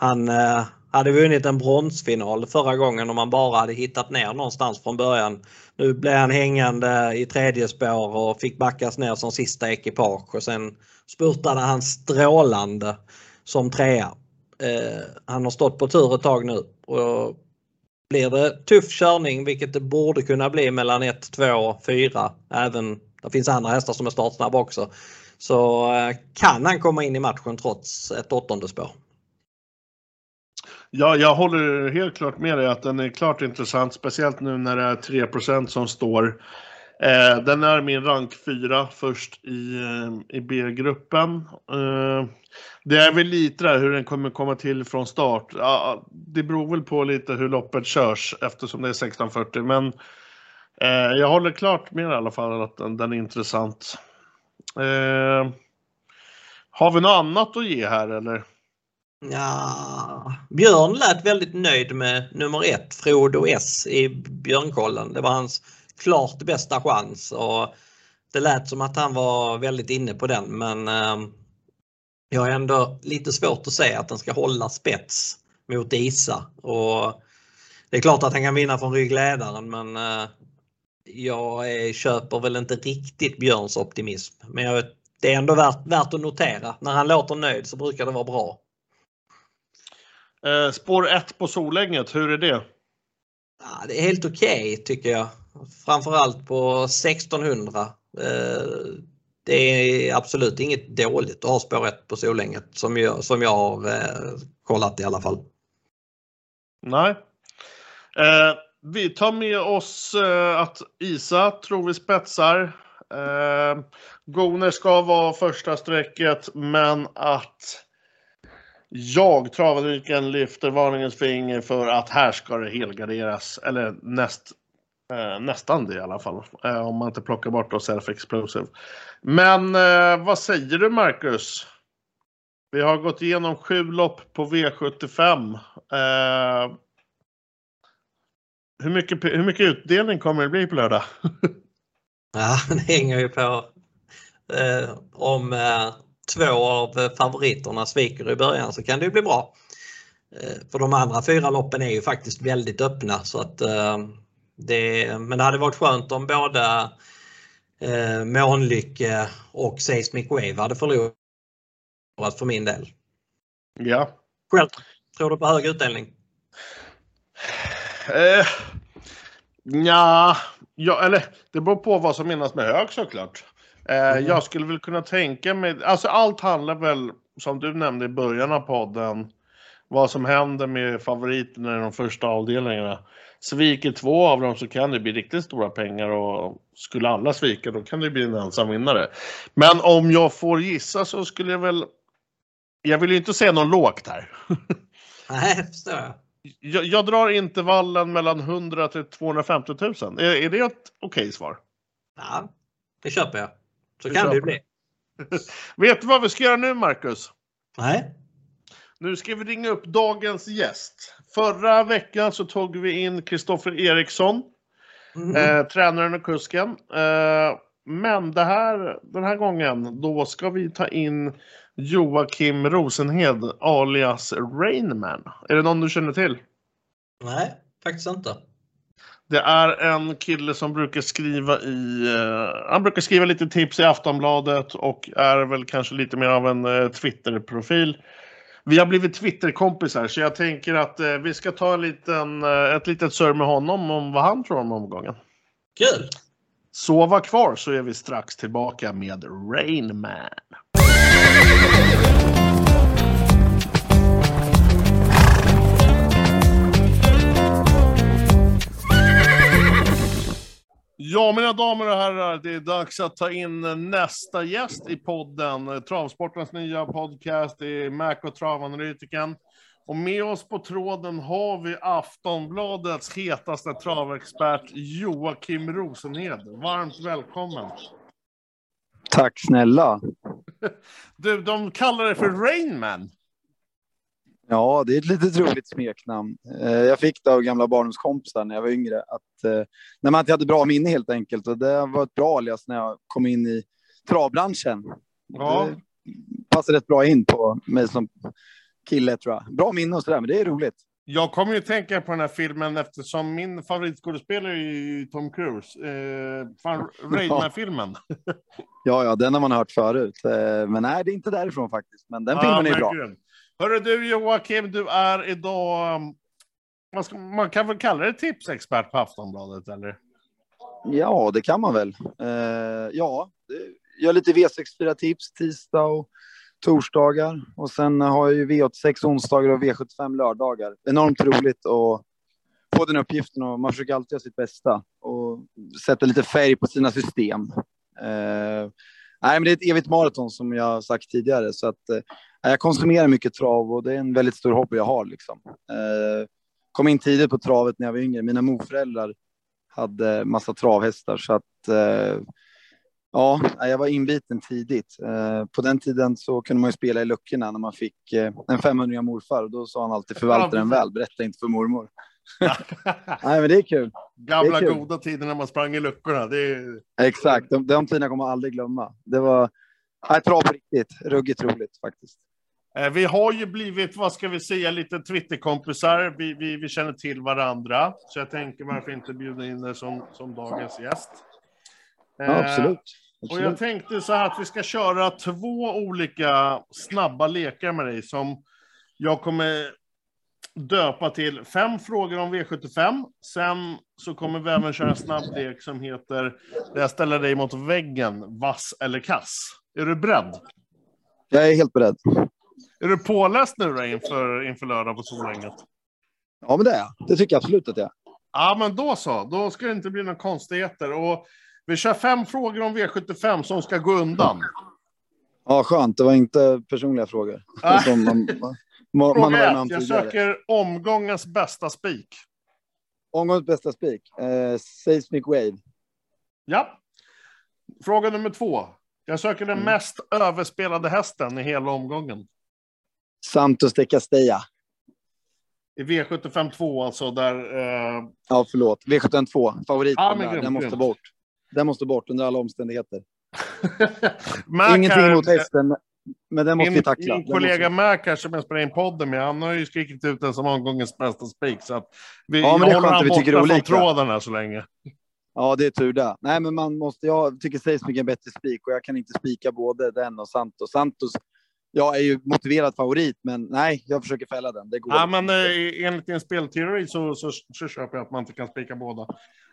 Han eh, hade vunnit en bronsfinal förra gången om han bara hade hittat ner någonstans från början. Nu blev han hängande i tredje spår och fick backas ner som sista ekipage och sen spurtade han strålande som trea. Eh, han har stått på tur ett tag nu och blir det tuff körning, vilket det borde kunna bli mellan 1, 2, 4, även det finns andra hästar som är startsnabba också, så eh, kan han komma in i matchen trots ett åttonde spår. Ja, jag håller helt klart med dig att den är klart intressant, speciellt nu när det är 3% som står. Eh, den är min rank 4 först i, eh, i B-gruppen. Eh, det är väl lite där hur den kommer komma till från start. Ja, det beror väl på lite hur loppet körs eftersom det är 1640. Men eh, jag håller klart med i alla fall att den, den är intressant. Eh, Har vi något annat att ge här eller? Ja, Björn lät väldigt nöjd med nummer ett, Frodo S i Björnkollen. Det var hans klart bästa chans och det lät som att han var väldigt inne på den men eh, jag har ändå lite svårt att säga att den ska hålla spets mot Isa. Och det är klart att han kan vinna från ryggledaren men eh, jag är, köper väl inte riktigt Björns optimism. Men jag, det är ändå värt, värt att notera. När han låter nöjd så brukar det vara bra. Eh, spår 1 på Solänget, hur är det? Ja, det är helt okej okay, tycker jag. Framförallt på 1600. Eh, det är absolut inget dåligt att ha spår 1 på Solänget som jag, som jag har eh, kollat i alla fall. Nej. Vi tar med oss att Isa tror vi spetsar. Eh, Goner ska vara första strecket men att jag, Travadrycken, lyfter varningens finger för att här ska det helgarderas. Eller näst, eh, nästan det i alla fall. Eh, om man inte plockar bort då self-explosive. Men eh, vad säger du Marcus? Vi har gått igenom sju lopp på V75. Eh, hur, mycket, hur mycket utdelning kommer det bli på lördag? ja, det hänger ju på eh, om eh, två av favoriterna sviker i början så kan det ju bli bra. Eh, för de andra fyra loppen är ju faktiskt väldigt öppna så att eh, det, men det hade varit skönt om båda eh, Månlycke och Seismic Wave hade förlorat för min del. Ja. Själv, tror du på hög utdelning? Eh, ja, ja, eller det beror på vad som menas med hög såklart. Eh, mm. Jag skulle väl kunna tänka mig, alltså allt handlar väl som du nämnde i början av podden, vad som händer med favoriterna i de första avdelningarna. Sviker två av dem så kan det bli riktigt stora pengar och skulle alla svika då kan det bli en ensam vinnare. Men om jag får gissa så skulle jag väl, jag vill ju inte säga något lågt här. Nej, det förstår jag. Jag, jag drar intervallen mellan 100 till 250 000. Är, är det ett okej okay svar? Ja, det köper jag. Så kan det ju bli. Vet du vad vi ska göra nu, Marcus? Nej. Nu ska vi ringa upp dagens gäst. Förra veckan så tog vi in Kristoffer Eriksson, mm. eh, tränaren och kusken. Eh, men det här, den här gången, då ska vi ta in Joakim Rosenhed alias Rainman. Är det någon du känner till? Nej, faktiskt inte. Det är en kille som brukar skriva i, uh, han brukar skriva lite tips i Aftonbladet och är väl kanske lite mer av en uh, Twitter-profil. Vi har blivit Twitter-kompisar så jag tänker att uh, vi ska ta en liten, ett litet surr med honom om vad han tror om omgången. Kul! Sova kvar så är vi strax tillbaka med Rainman. Ja, mina damer och herrar, det är dags att ta in nästa gäst i podden. Travsportens nya podcast, det är Mac och travanalytiken. Och med oss på tråden har vi Aftonbladets hetaste travexpert Joakim Rosenhed. Varmt välkommen! Tack snälla! Du, de kallar det för Rainman. Ja, det är ett litet roligt smeknamn. Eh, jag fick det av gamla barndomskompisar när jag var yngre. Att, när man inte hade bra minne helt enkelt. Och det var ett bra alias när jag kom in i travbranschen. Ja. Det passade rätt bra in på mig som kille tror jag. Bra minne och sådär, men det är roligt. Jag kommer ju tänka på den här filmen eftersom min favoritskådespelare är Tom Cruise. Eh, Raidman-filmen. ja, ja, den har man hört förut. Eh, men nej, det är inte därifrån faktiskt. Men den filmen är bra. Hörru du Joakim, du är idag, um, man, ska, man kan väl kalla dig tipsexpert på Aftonbladet eller? Ja, det kan man väl. Uh, ja, gör lite V64-tips tisdag och torsdagar och sen har jag ju V86 onsdagar och V75 lördagar. Enormt roligt att få den uppgiften och man försöker alltid göra sitt bästa och sätta lite färg på sina system. Uh, nej, men det är ett evigt maraton som jag sagt tidigare så att uh, jag konsumerar mycket trav och det är en väldigt stor hobby jag har. Liksom. Eh, kom in tidigt på travet när jag var yngre. Mina morföräldrar hade massa travhästar så att eh, Ja, jag var inbiten tidigt. Eh, på den tiden så kunde man ju spela i luckorna när man fick eh, en 500 morfar och då sa han alltid förvalta den väl, berätta inte för mormor. Nej, men det är kul. Gamla är kul. goda tider när man sprang i luckorna. Det är... Exakt, de, de tiderna kommer jag aldrig glömma. Det var nej, trav på riktigt, ruggigt roligt faktiskt. Eh, Vi har ju blivit, vad ska vi säga, lite Twitterkompisar. Vi, vi, vi känner till varandra. Så jag tänker varför inte bjuda in dig som, som dagens gäst. Ja, Eh, absolut. Och jag absolut. tänkte så här att vi ska köra två olika snabba lekar med dig som jag kommer döpa till fem frågor om V75. Sen så kommer vi även köra en snabb lek som heter där jag ställer dig mot väggen, vass eller kass. Är du beredd? Jag är helt beredd. Är du påläst nu då inför, inför lördag på Solänget? Ja, men det är jag. Det tycker jag absolut att jag är. Ja, men då så. Då ska det inte bli några konstigheter. Och vi kör fem frågor om V75 som ska gå undan. Ja, skönt. Det var inte personliga frågor. Som man, man, man har Fråga ett. Jag söker omgångens bästa spik. Omgångens bästa spik. Eh, Seismic Wave. Ja. Fråga nummer två. Jag söker den Mm. mest överspelade hästen i hela omgången. Santos de Castella. I V75 2 alltså, där... Eh, Ja, förlåt. V752. Favoriten Ja, men där. Den måste bort. Den måste bort under alla omständigheter. Ingenting emot hästen, men den måste Min, vi tackla. min kollega måste... Här som jag spelar in podden med, han har ju skrikit ut den som omgångens bästa spik. Så att vi Ja, men det är skönt att vi tycker olika. tråden här så länge. Ja, det är tur det. Nej, men man måste... Jag tycker Seismic är en bättre spik och jag kan inte spika både den och Santos. Santos, jag är ju motiverad favorit, men nej, jag försöker fälla den. Det går Ja, men eh, enligt din spelteori så, så, så köper jag att man inte kan spika båda.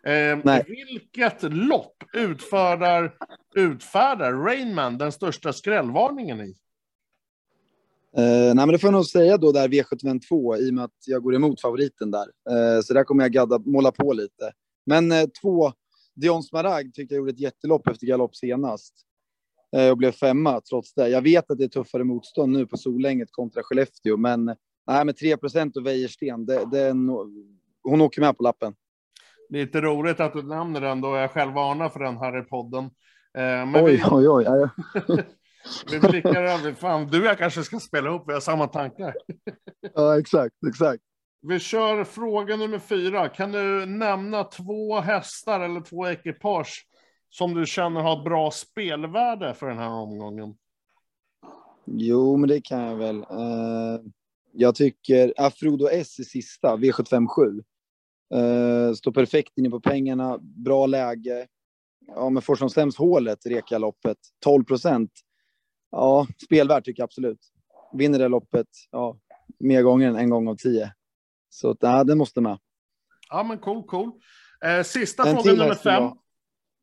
Eh, vilket lopp utfärdar, utfärdar Rainman den största skrällvarningen i? Eh, nej, men det får jag nog säga då där V752 i och med att jag går emot favoriten där. Eh, så där kommer jag gadda, måla på lite. Men eh, två, Dion Smaragd tyckte jag gjorde ett jättelopp efter galopp senast. Eh, och blev femma trots det. Jag vet att det är tuffare motstånd nu på Solänget kontra Skellefteå, men nej, med 3 och Wäjersten, det, det hon åker med på lappen. Lite roligt att du nämner den då jag själv varnar för den här i podden. Eh, men Oj, vi, oj, oj. Ja, vi blickar över. Fan, du och jag kanske ska spela ihop, vi har samma tankar. Ja, exakt, exakt. Vi kör fråga nummer fyra. Kan du nämna två hästar eller två ekipage som du känner har ett bra spelvärde för den här omgången? Jo, men det kan jag väl. Eh, jag tycker Afrodo S i sista, V757. Eh, står perfekt inne på pengarna, bra läge. Ja, men får som sämst hålet, Reka-loppet, 12 procent. Ja, spelvärt tycker jag absolut. Vinner det loppet, ja, mer gånger än en gång av tio. Så ja, den måste med. Ja, men cool, cool. Eh, sista En frågan nummer fem. jag-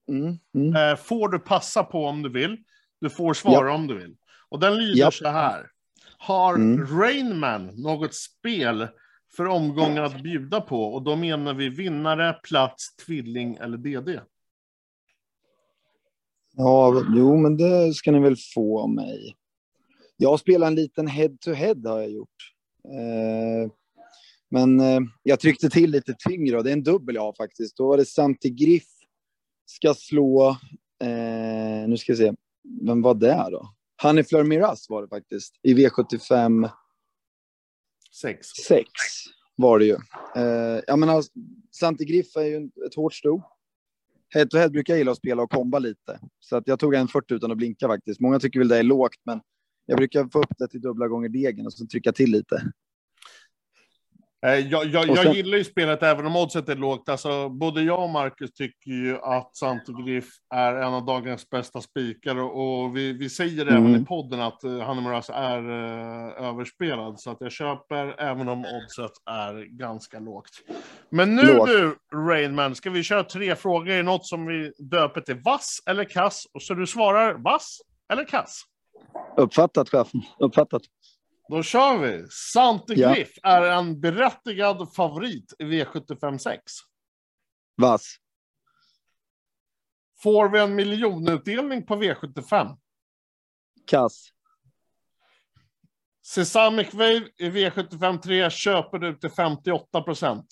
Mm, mm. Eh, får du passa på om du vill. Du får svara om du vill. Och den lyder Japp. så här. Har Mm. Rainman något spel för omgången att bjuda på? Och då menar vi vinnare, plats, tvilling eller DD. Ja, jo, men det ska ni väl få av mig. Jag spelar en liten head-to-head har jag gjort. Eh, men eh, jag tryckte till lite tyngre och det är en dubbel jag har faktiskt. Då var det Santi Griff ska slå, eh, nu ska jag se, vem var det då? Hanni Fleur Miras var det faktiskt i V75 Sex. 6 var det ju. Eh, jag menar, Santi Griff är ju ett hårt sto. Head to head brukar jag gilla att spela och komba lite. Så att jag tog en 40 utan att blinka faktiskt. Många tycker väl det är lågt, men jag brukar få upp det till dubbla gånger degen och så trycka till lite. Eh, Jag, jag, Och jag sen- gillar ju spelet även om oddset är lågt. Alltså, både jag och Marcus tycker ju att Santo Griff är en av dagens bästa spikar och, vi, vi säger Mm. även i podden att uh, Hanne Moraes är eh, överspelad. Så att jag köper även om oddset är ganska lågt. Men nu Lågt. du, Rainman, ska vi köra tre frågor i något som vi döper till vass eller kass? Och så du svarar vass eller kass? Uppfattat, chefen. Uppfattat. Då kör vi! Sante Ja. Griff är en berättigad favorit i V75 6. Vass. Får vi en miljonutdelning på V75? Kass. Sesamic Wave i V75 3 köper du till 58 procent.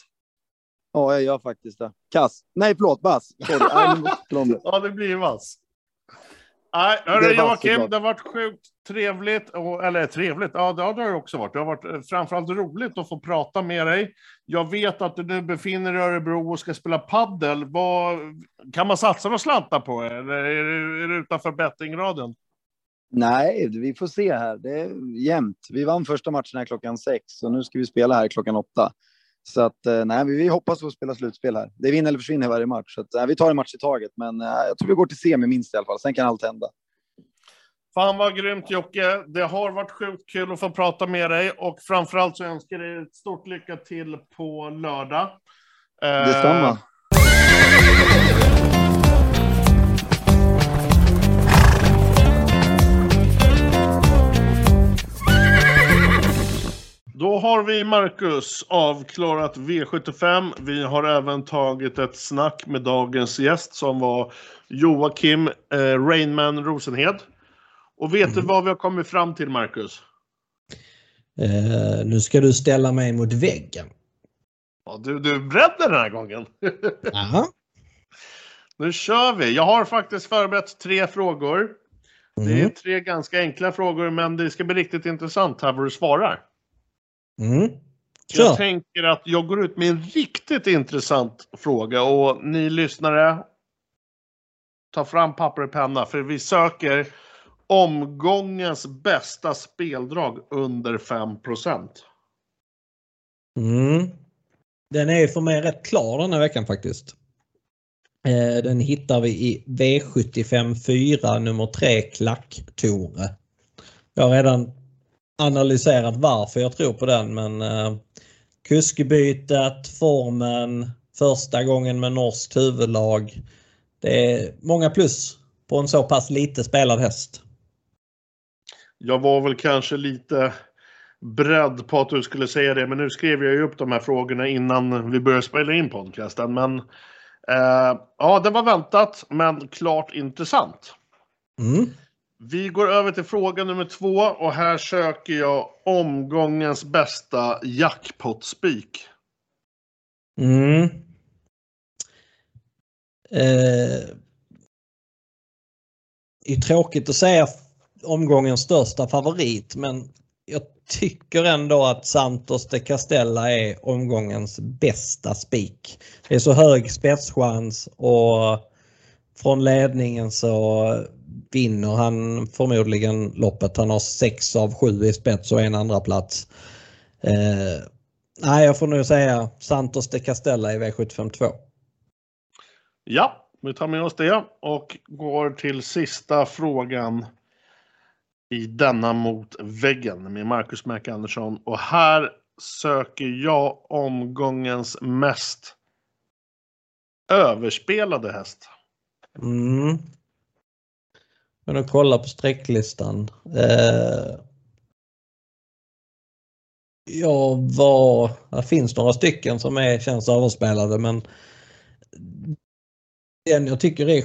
Ja, jag gör faktiskt det. Kass. Nej, förlåt. Vass. Ja, det blir vass. Nej, hörru, Det Joakim, det har varit sjukt trevligt. Och, eller trevligt, ja det har det också varit. Det har varit eh, framförallt roligt att få prata med dig. Jag vet att du nu befinner dig i Örebro och ska spela paddel. Vad, kan man satsa några slantar på eller är du, är du utanför bettingraden? Nej, vi får se här. Det är jämnt. Vi vann första matchen här klockan sex och nu ska vi spela här klockan åtta. Så att eh, nej, vi hoppas på att spela slutspel här. Det är vinn eller försvinner varje match. Så att, nej, vi tar en match i taget, men eh, jag tror vi går till semi minst i alla fall. Sen kan allt hända. Fan vad grymt Jocke. Det har varit sjukt kul att få prata med dig och framförallt så önskar jag dig ett stort lycka till på lördag. Eh, Detsamma. Då har vi Marcus avklarat V75. Vi har även tagit ett snack med dagens gäst som var Joakim eh, Rainman Rosenhed. Och vet du vad vi har kommit fram till Marcus? Eh, nu ska du ställa mig mot väggen. Ja, du, du är beredd den här gången. Aha. nu kör vi. Jag har faktiskt förberett tre frågor. Det är Mm. tre ganska enkla frågor men det ska bli riktigt intressant här vad du svarar. Mm. Jag tänker att jag går ut med en riktigt intressant fråga och ni lyssnare ta fram papper och penna för vi söker omgångens bästa speldrag under 5 Mm. Den är för mig rätt klar den här veckan faktiskt. Eh, Den hittar vi i V75 4 nummer 3 Klack-Tore. Jag har redan analyserat varför jag tror på den men eh, kuskbytet, formen, första gången med norskt huvudlag. Det är många plus på en så pass lite spelad häst. Jag var väl kanske lite beredd på att du skulle säga det men nu skrev jag ju upp de här frågorna innan vi började spela in podcasten. Men eh, ja, det var väntat men klart intressant. Mm. Vi går över till fråga nummer två och här söker jag omgångens bästa jackpot-spik. Mm. Eh, det är tråkigt att säga omgångens största favorit men jag tycker ändå att Santos de Castella är omgångens bästa spik. Det är så hög spetschans och från ledningen så vinner han förmodligen loppet. Han har 6 av 7 i spets och en andra plats. Eh, nej, jag får nog säga Santos de Castella i V75 2. Ja, vi tar med oss det och går till sista frågan i denna mot väggen med Marcus Mac Andersson. Och här söker jag omgångens mest överspelade häst. Mm. Men att kolla på sträcklistan. Eh, ja, var, det finns några stycken som är, känns överspelade men den jag tycker är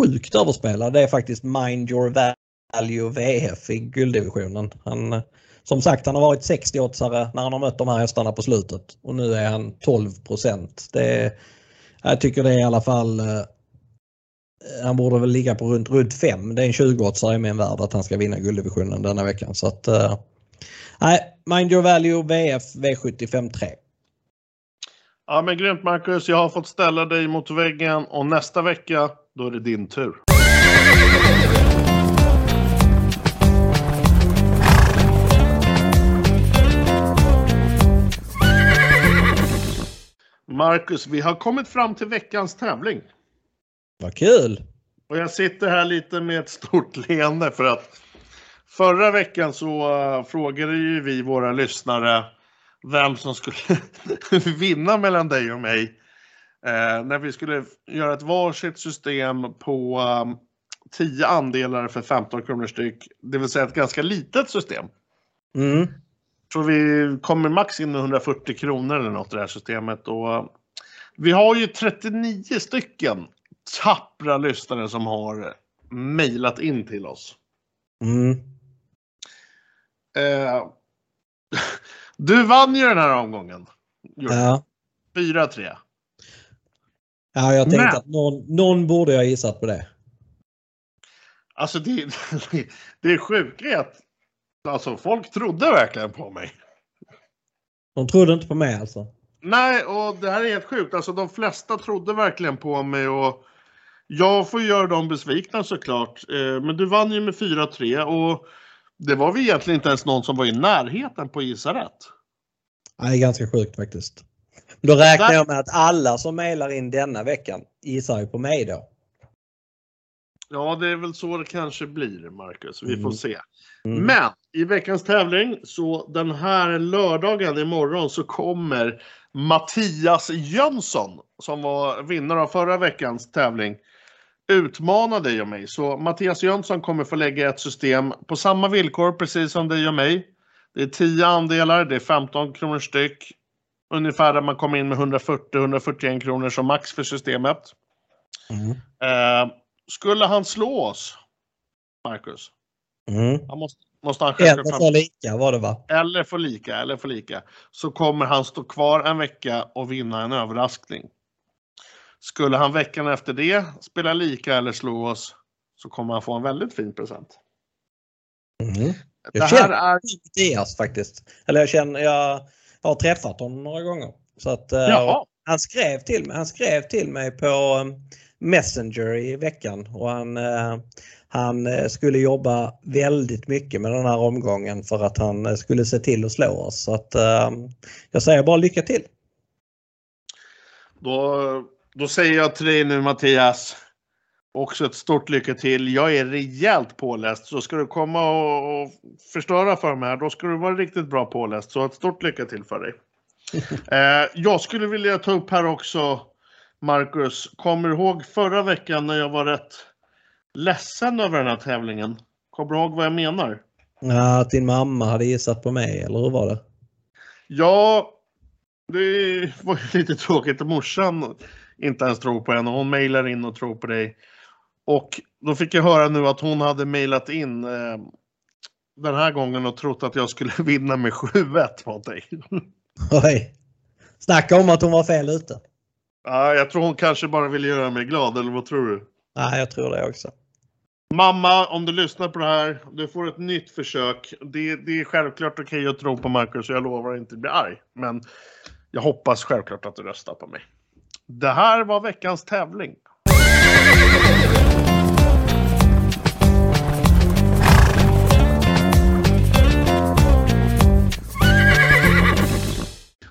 sjukt överspelad det är faktiskt Mind Your Value VF i gulddivisionen. Han, som sagt han har varit 60-åtsare när han har mött de här hästarna på slutet och nu är han 12 procent. Jag tycker det är i alla fall eh, han borde väl ligga på runt, runt 5. Det är en 20-årsare i min värld att han ska vinna gulddivisionen denna veckan. Så att, eh, nej, Mind Your Value VF V75 3. Ja men grymt Marcus, jag har fått ställa dig mot väggen och nästa vecka då är det din tur. Marcus, vi har kommit fram till veckans tävling. Vad kul! Och jag sitter här lite med ett stort leende för att förra veckan så uh, frågade ju vi våra lyssnare vem som skulle vinna mellan dig och mig. Eh, när vi skulle göra ett varsitt system på um, 10 andelar för 15 kronor styck. Det vill säga ett ganska litet system. Mm. tror vi kommer max in med 140 kronor eller något i det här systemet. Och uh, vi har ju 39 stycken tappra lyssnare som har mejlat in till oss. Mm. Eh, du vann ju den här omgången. Ja. 4-3. ja, jag tänkte Men- att någon, någon borde jag gissat på det. Alltså det, det är sjukhet. Alltså folk trodde verkligen på mig. De trodde inte på mig alltså? Nej, och det här är helt sjukt. Alltså de flesta trodde verkligen på mig och jag får göra dem besvikna såklart. Eh, men du vann ju med 4-3 och det var vi egentligen inte ens någon som var i närheten på gissa rätt. det är ganska sjukt faktiskt. Då räknar jag med att alla som mejlar in denna veckan gissar ju på mig då. Ja, det är väl så det kanske blir, Marcus. Vi får Mm. se. Mm. Men i veckans tävling, så den här lördagen imorgon så kommer Mattias Jönsson, som var vinnare av förra veckans tävling, utmana dig och mig. Så Mattias Jönsson kommer få lägga ett system på samma villkor precis som dig och mig. Det är 10 andelar, det är 15 kronor styck. Ungefär där man kommer in med 140-141 kronor som max för systemet. Mm. Eh, skulle han slå oss, Marcus, Mm. han måste, måste han Eller så lika var det va? eller få lika, eller få lika, så kommer han stå kvar en vecka och vinna en överraskning. Skulle han veckan efter det spela lika eller slå oss så kommer han få en väldigt fin present. Mm. Det Jag här känner är... Mattias faktiskt. Eller jag känner, jag har träffat honom några gånger. Så att, eh, han, skrev till mig, han skrev till mig på eh, Messenger i veckan och han, eh, han eh, skulle jobba väldigt mycket med den här omgången för att han skulle se till att slå oss. Så att, jag säger bara lycka till! då, då säger jag till dig nu Mattias, också ett stort lycka till. Jag är rejält påläst, så ska du komma och, förstöra för mig här, då ska du vara riktigt bra påläst. Så ett stort lycka till för dig. Eh, jag skulle vilja ta upp här också, Marcus, kommer du ihåg förra veckan när jag var rätt ledsen över den här tävlingen? Kommer du ihåg vad jag menar? Ja, att din mamma hade gissat på mig, eller hur var det? Ja, det var ju lite tråkigt att morsan inte ens tror på en och hon mejlar in och tror på dig. Och då fick jag höra nu att hon hade mejlat in eh, den här gången och trott att jag skulle vinna med 7-1 mot dig. Oj! Snacka om att hon var fel ute. Ja, jag tror hon kanske bara ville göra mig glad, eller vad tror du? Nej, jag tror det också. Mamma, om du lyssnar på det här, du får ett nytt försök. Det, det är självklart okej att tro på Marcus, jag lovar att inte bli arg. Men jag hoppas självklart att du röstar på mig. Det här var veckans tävling.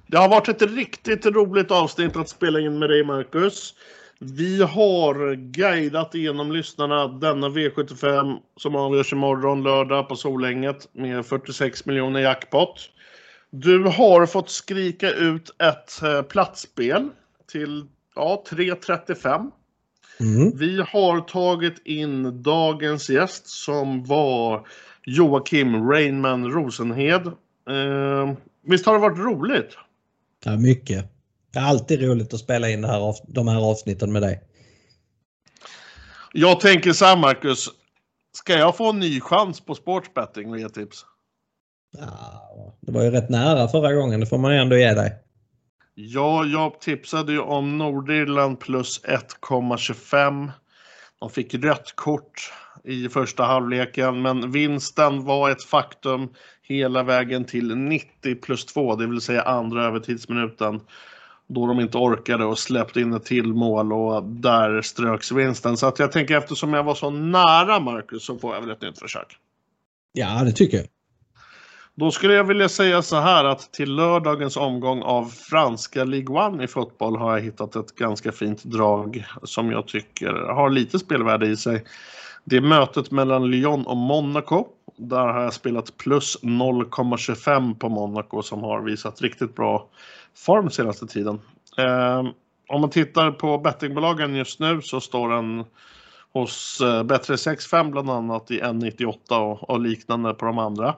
Det har varit ett riktigt roligt avsnitt att spela in med dig, Marcus. Vi har guidat igenom lyssnarna denna V75 som avgörs imorgon lördag på Solänget med 46 miljoner jackpot. Du har fått skrika ut ett eh, platsspel till ja, 3.35. Mm. Vi har tagit in dagens gäst som var Joakim Rainman Rosenhed. Eh, visst har det varit roligt? Ja, mycket. Det är alltid roligt att spela in här, de här avsnitten med dig. Jag tänker så här Marcus. Ska jag få en ny chans på sportsbetting ge tips? Ja, det var ju rätt nära förra gången, det får man ju ändå ge dig. Ja, jag tipsade ju om Nordirland plus 1,25. De fick rött kort i första halvleken, men vinsten var ett faktum hela vägen till 90 plus 2, det vill säga andra övertidsminuten. Då de inte orkade och släppte in ett till mål och där ströks vinsten. Så att jag tänker eftersom jag var så nära Marcus så får jag väl ett nytt försök. Ja, det tycker jag. Då skulle jag vilja säga så här att till lördagens omgång av franska Ligue 1 i fotboll har jag hittat ett ganska fint drag som jag tycker har lite spelvärde i sig. Det är mötet mellan Lyon och Monaco. Där har jag spelat plus 0,25 på Monaco som har visat riktigt bra form senaste tiden. Eh, om man tittar på bettingbolagen just nu så står den hos eh, Bet365 bland annat i 1,98 och, och liknande på de andra.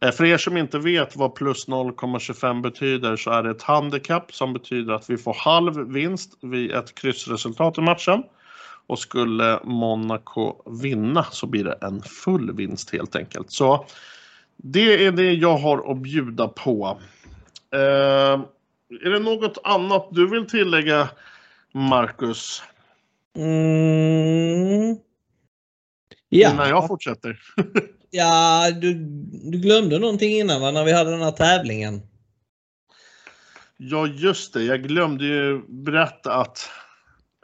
Eh, För er som inte vet vad plus 0,25 betyder så är det ett handikapp som betyder att vi får halv vinst vid ett kryssresultat i matchen. Och skulle Monaco vinna så blir det en full vinst helt enkelt. Så det är det jag har att bjuda på. Eh, är det något annat du vill tillägga, Marcus? Mm. Ja. Innan jag fortsätter. ja, du, du glömde någonting innan va, när vi hade den här tävlingen. Ja, just det. Jag glömde ju berätta att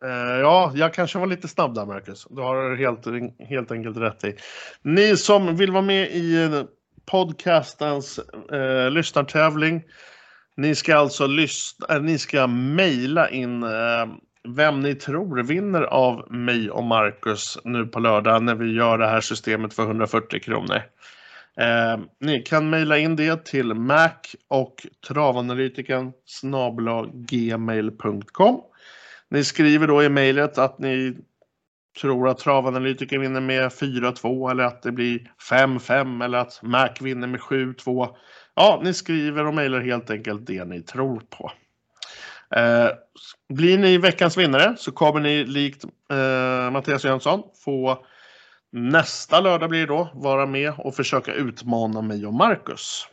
eh, ja, jag kanske var lite snabb där, Marcus. Du har helt, helt enkelt rätt i. Ni som vill vara med i podcastens eh, lyssnartävling. Ni ska alltså lyssna, eh, ni ska mejla in eh, vem ni tror vinner av mig och Marcus nu på lördag när vi gör det här systemet för 140 kronor. Eh, ni kan mejla in det till mac och travanalytiken gmail.com. Ni skriver då i mejlet att ni tror att travanalytiken vinner med 4-2 eller att det blir 5-5 eller att Mac vinner med 7-2. Ja, ni skriver och mejlar helt enkelt det ni tror på. Eh, blir ni veckans vinnare så kommer ni likt eh, Mattias Jönsson få nästa lördag blir det då vara med och försöka utmana mig och Marcus.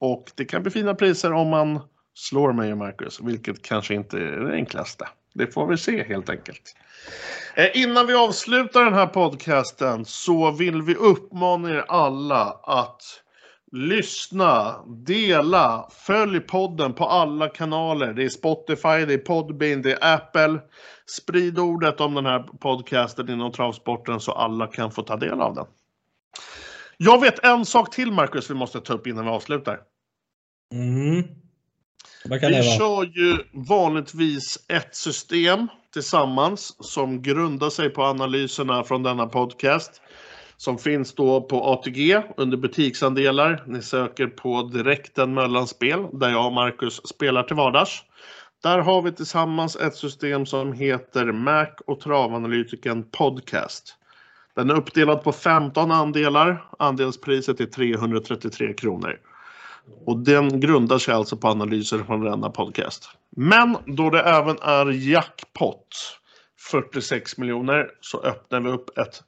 Och det kan bli fina priser om man slår mig och Marcus, vilket kanske inte är det enklaste. Det får vi se helt enkelt. Eh, innan vi avslutar den här podcasten så vill vi uppmana er alla att lyssna, dela, följ podden på alla kanaler. Det är Spotify, det är Podbean, det är Apple. Sprid ordet om den här podcasten inom travsporten så alla kan få ta del av den. Jag vet en sak till Marcus vi måste ta upp innan vi avslutar. Mm. vi kör ju vanligtvis ett system tillsammans som grundar sig på analyserna från denna podcast som finns då på ATG under butiksandelar. Ni söker på direkten mellanspel där jag och Marcus spelar till vardags. Där har vi tillsammans ett system som heter Mac och travanalytiken Podcast. Den är uppdelad på 15 andelar. Andelspriset är 333 kronor. Och den grundar sig alltså på analyser från denna podcast. Men då det även är jackpot 46 miljoner så öppnar vi upp ett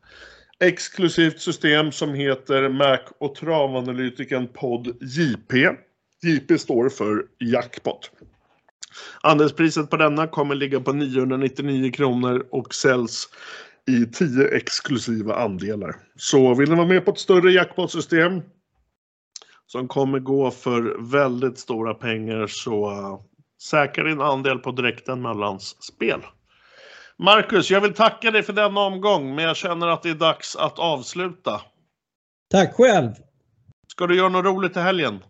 exklusivt system som heter Mac och travanalytiken podd JP. JP står för jackpot. Andelspriset på denna kommer ligga på 999 kronor och säljs i 10 exklusiva andelar. Så vill ni vara med på ett större jackpot-system som kommer gå för väldigt stora pengar så eh, säkra din andel på direkten Mellans spel. Marcus, jag vill tacka dig för denna omgång, men jag känner att det är dags att avsluta. Tack själv! Ska du göra något roligt i helgen?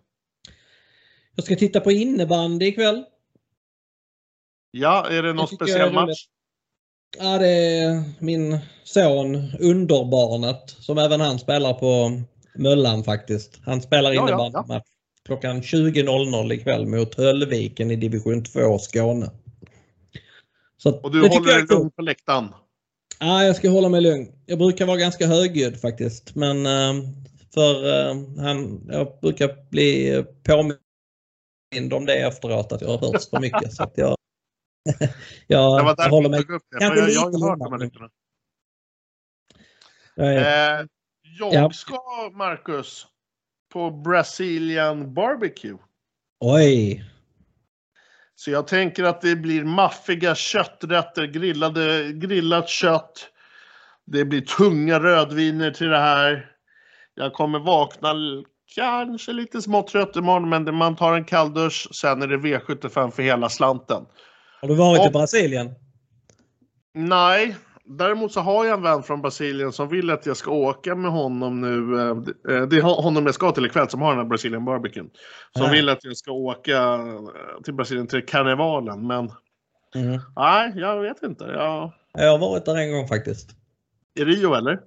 Jag ska titta på innebandy ikväll. Ja, är det någon speciell match? Ja, det är min son, underbarnet, som även han spelar på Möllan faktiskt. Han spelar innebandy ja, ja. klockan 20.00 ikväll mot Höllviken i division 2 Skåne. Så och du håller dig lugn på läktaren? Ja, jag ska hålla mig lugn. Jag brukar vara ganska högljudd faktiskt. Men eh, för eh, han, jag brukar bli påmind om det efteråt att jag har hört för mycket. så att jag, jag, jag, jag håller mig kanske jag, jag, jag har hört eh, jag ja. ska, Marcus, på Brazilian barbecue. Oj! Så jag tänker att det blir maffiga kötträtter, grillade, grillat kött. Det blir tunga rödviner till det här. Jag kommer vakna kanske lite smått trött imorgon, men man tar en kalldusch. Sen är det V75 för hela slanten. Har du varit Och, i Brasilien? Nej, Däremot så har jag en vän från Brasilien som vill att jag ska åka med honom nu. Eh, det är honom jag ska till ikväll som har den här Brazilian barbecuen. Som äh. vill att jag ska åka eh, till Brasilien till karnevalen. Men mm. nej, jag vet inte. Jag... jag har varit där en gång faktiskt. I Rio eller?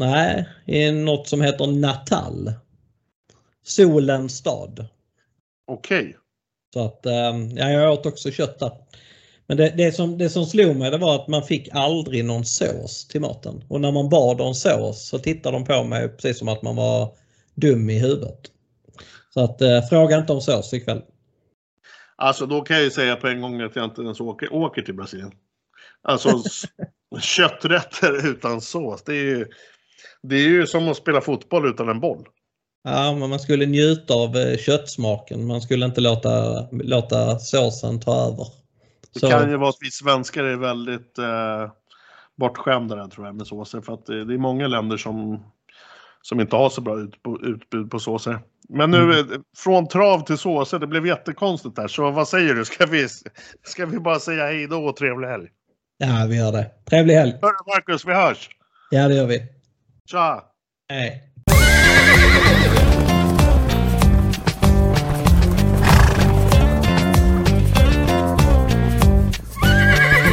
Nej, i något som heter Natal. Solens stad. Okej. Okay. Så att, ja, jag åt också kött där. Men det, det, som, det som slog mig det var att man fick aldrig någon sås till maten. Och när man bad om sås så tittade de på mig precis som att man var dum i huvudet. Så att eh, fråga inte om sås ikväll. Alltså då kan jag ju säga på en gång att jag inte ens åker, åker till Brasilien. Alltså kötträtter utan sås. Det är, ju, det är ju som att spela fotboll utan en boll. Ja, men man skulle njuta av eh, köttsmaken. Man skulle inte låta, låta såsen ta över. Det så... kan ju vara att vi svenskar är väldigt eh, bortskämda tror jag med såser för att det, det är många länder som, som inte har så bra utbud, utbud på såser. Men nu Mm. eh, från trav till såser, det blev jättekonstigt där. Så vad säger du? Ska vi, ska vi bara säga hej då och trevlig helg? Ja, vi gör det. Trevlig helg. Hörru Marcus, vi hörs! Ja, det gör vi. Tja! Hej.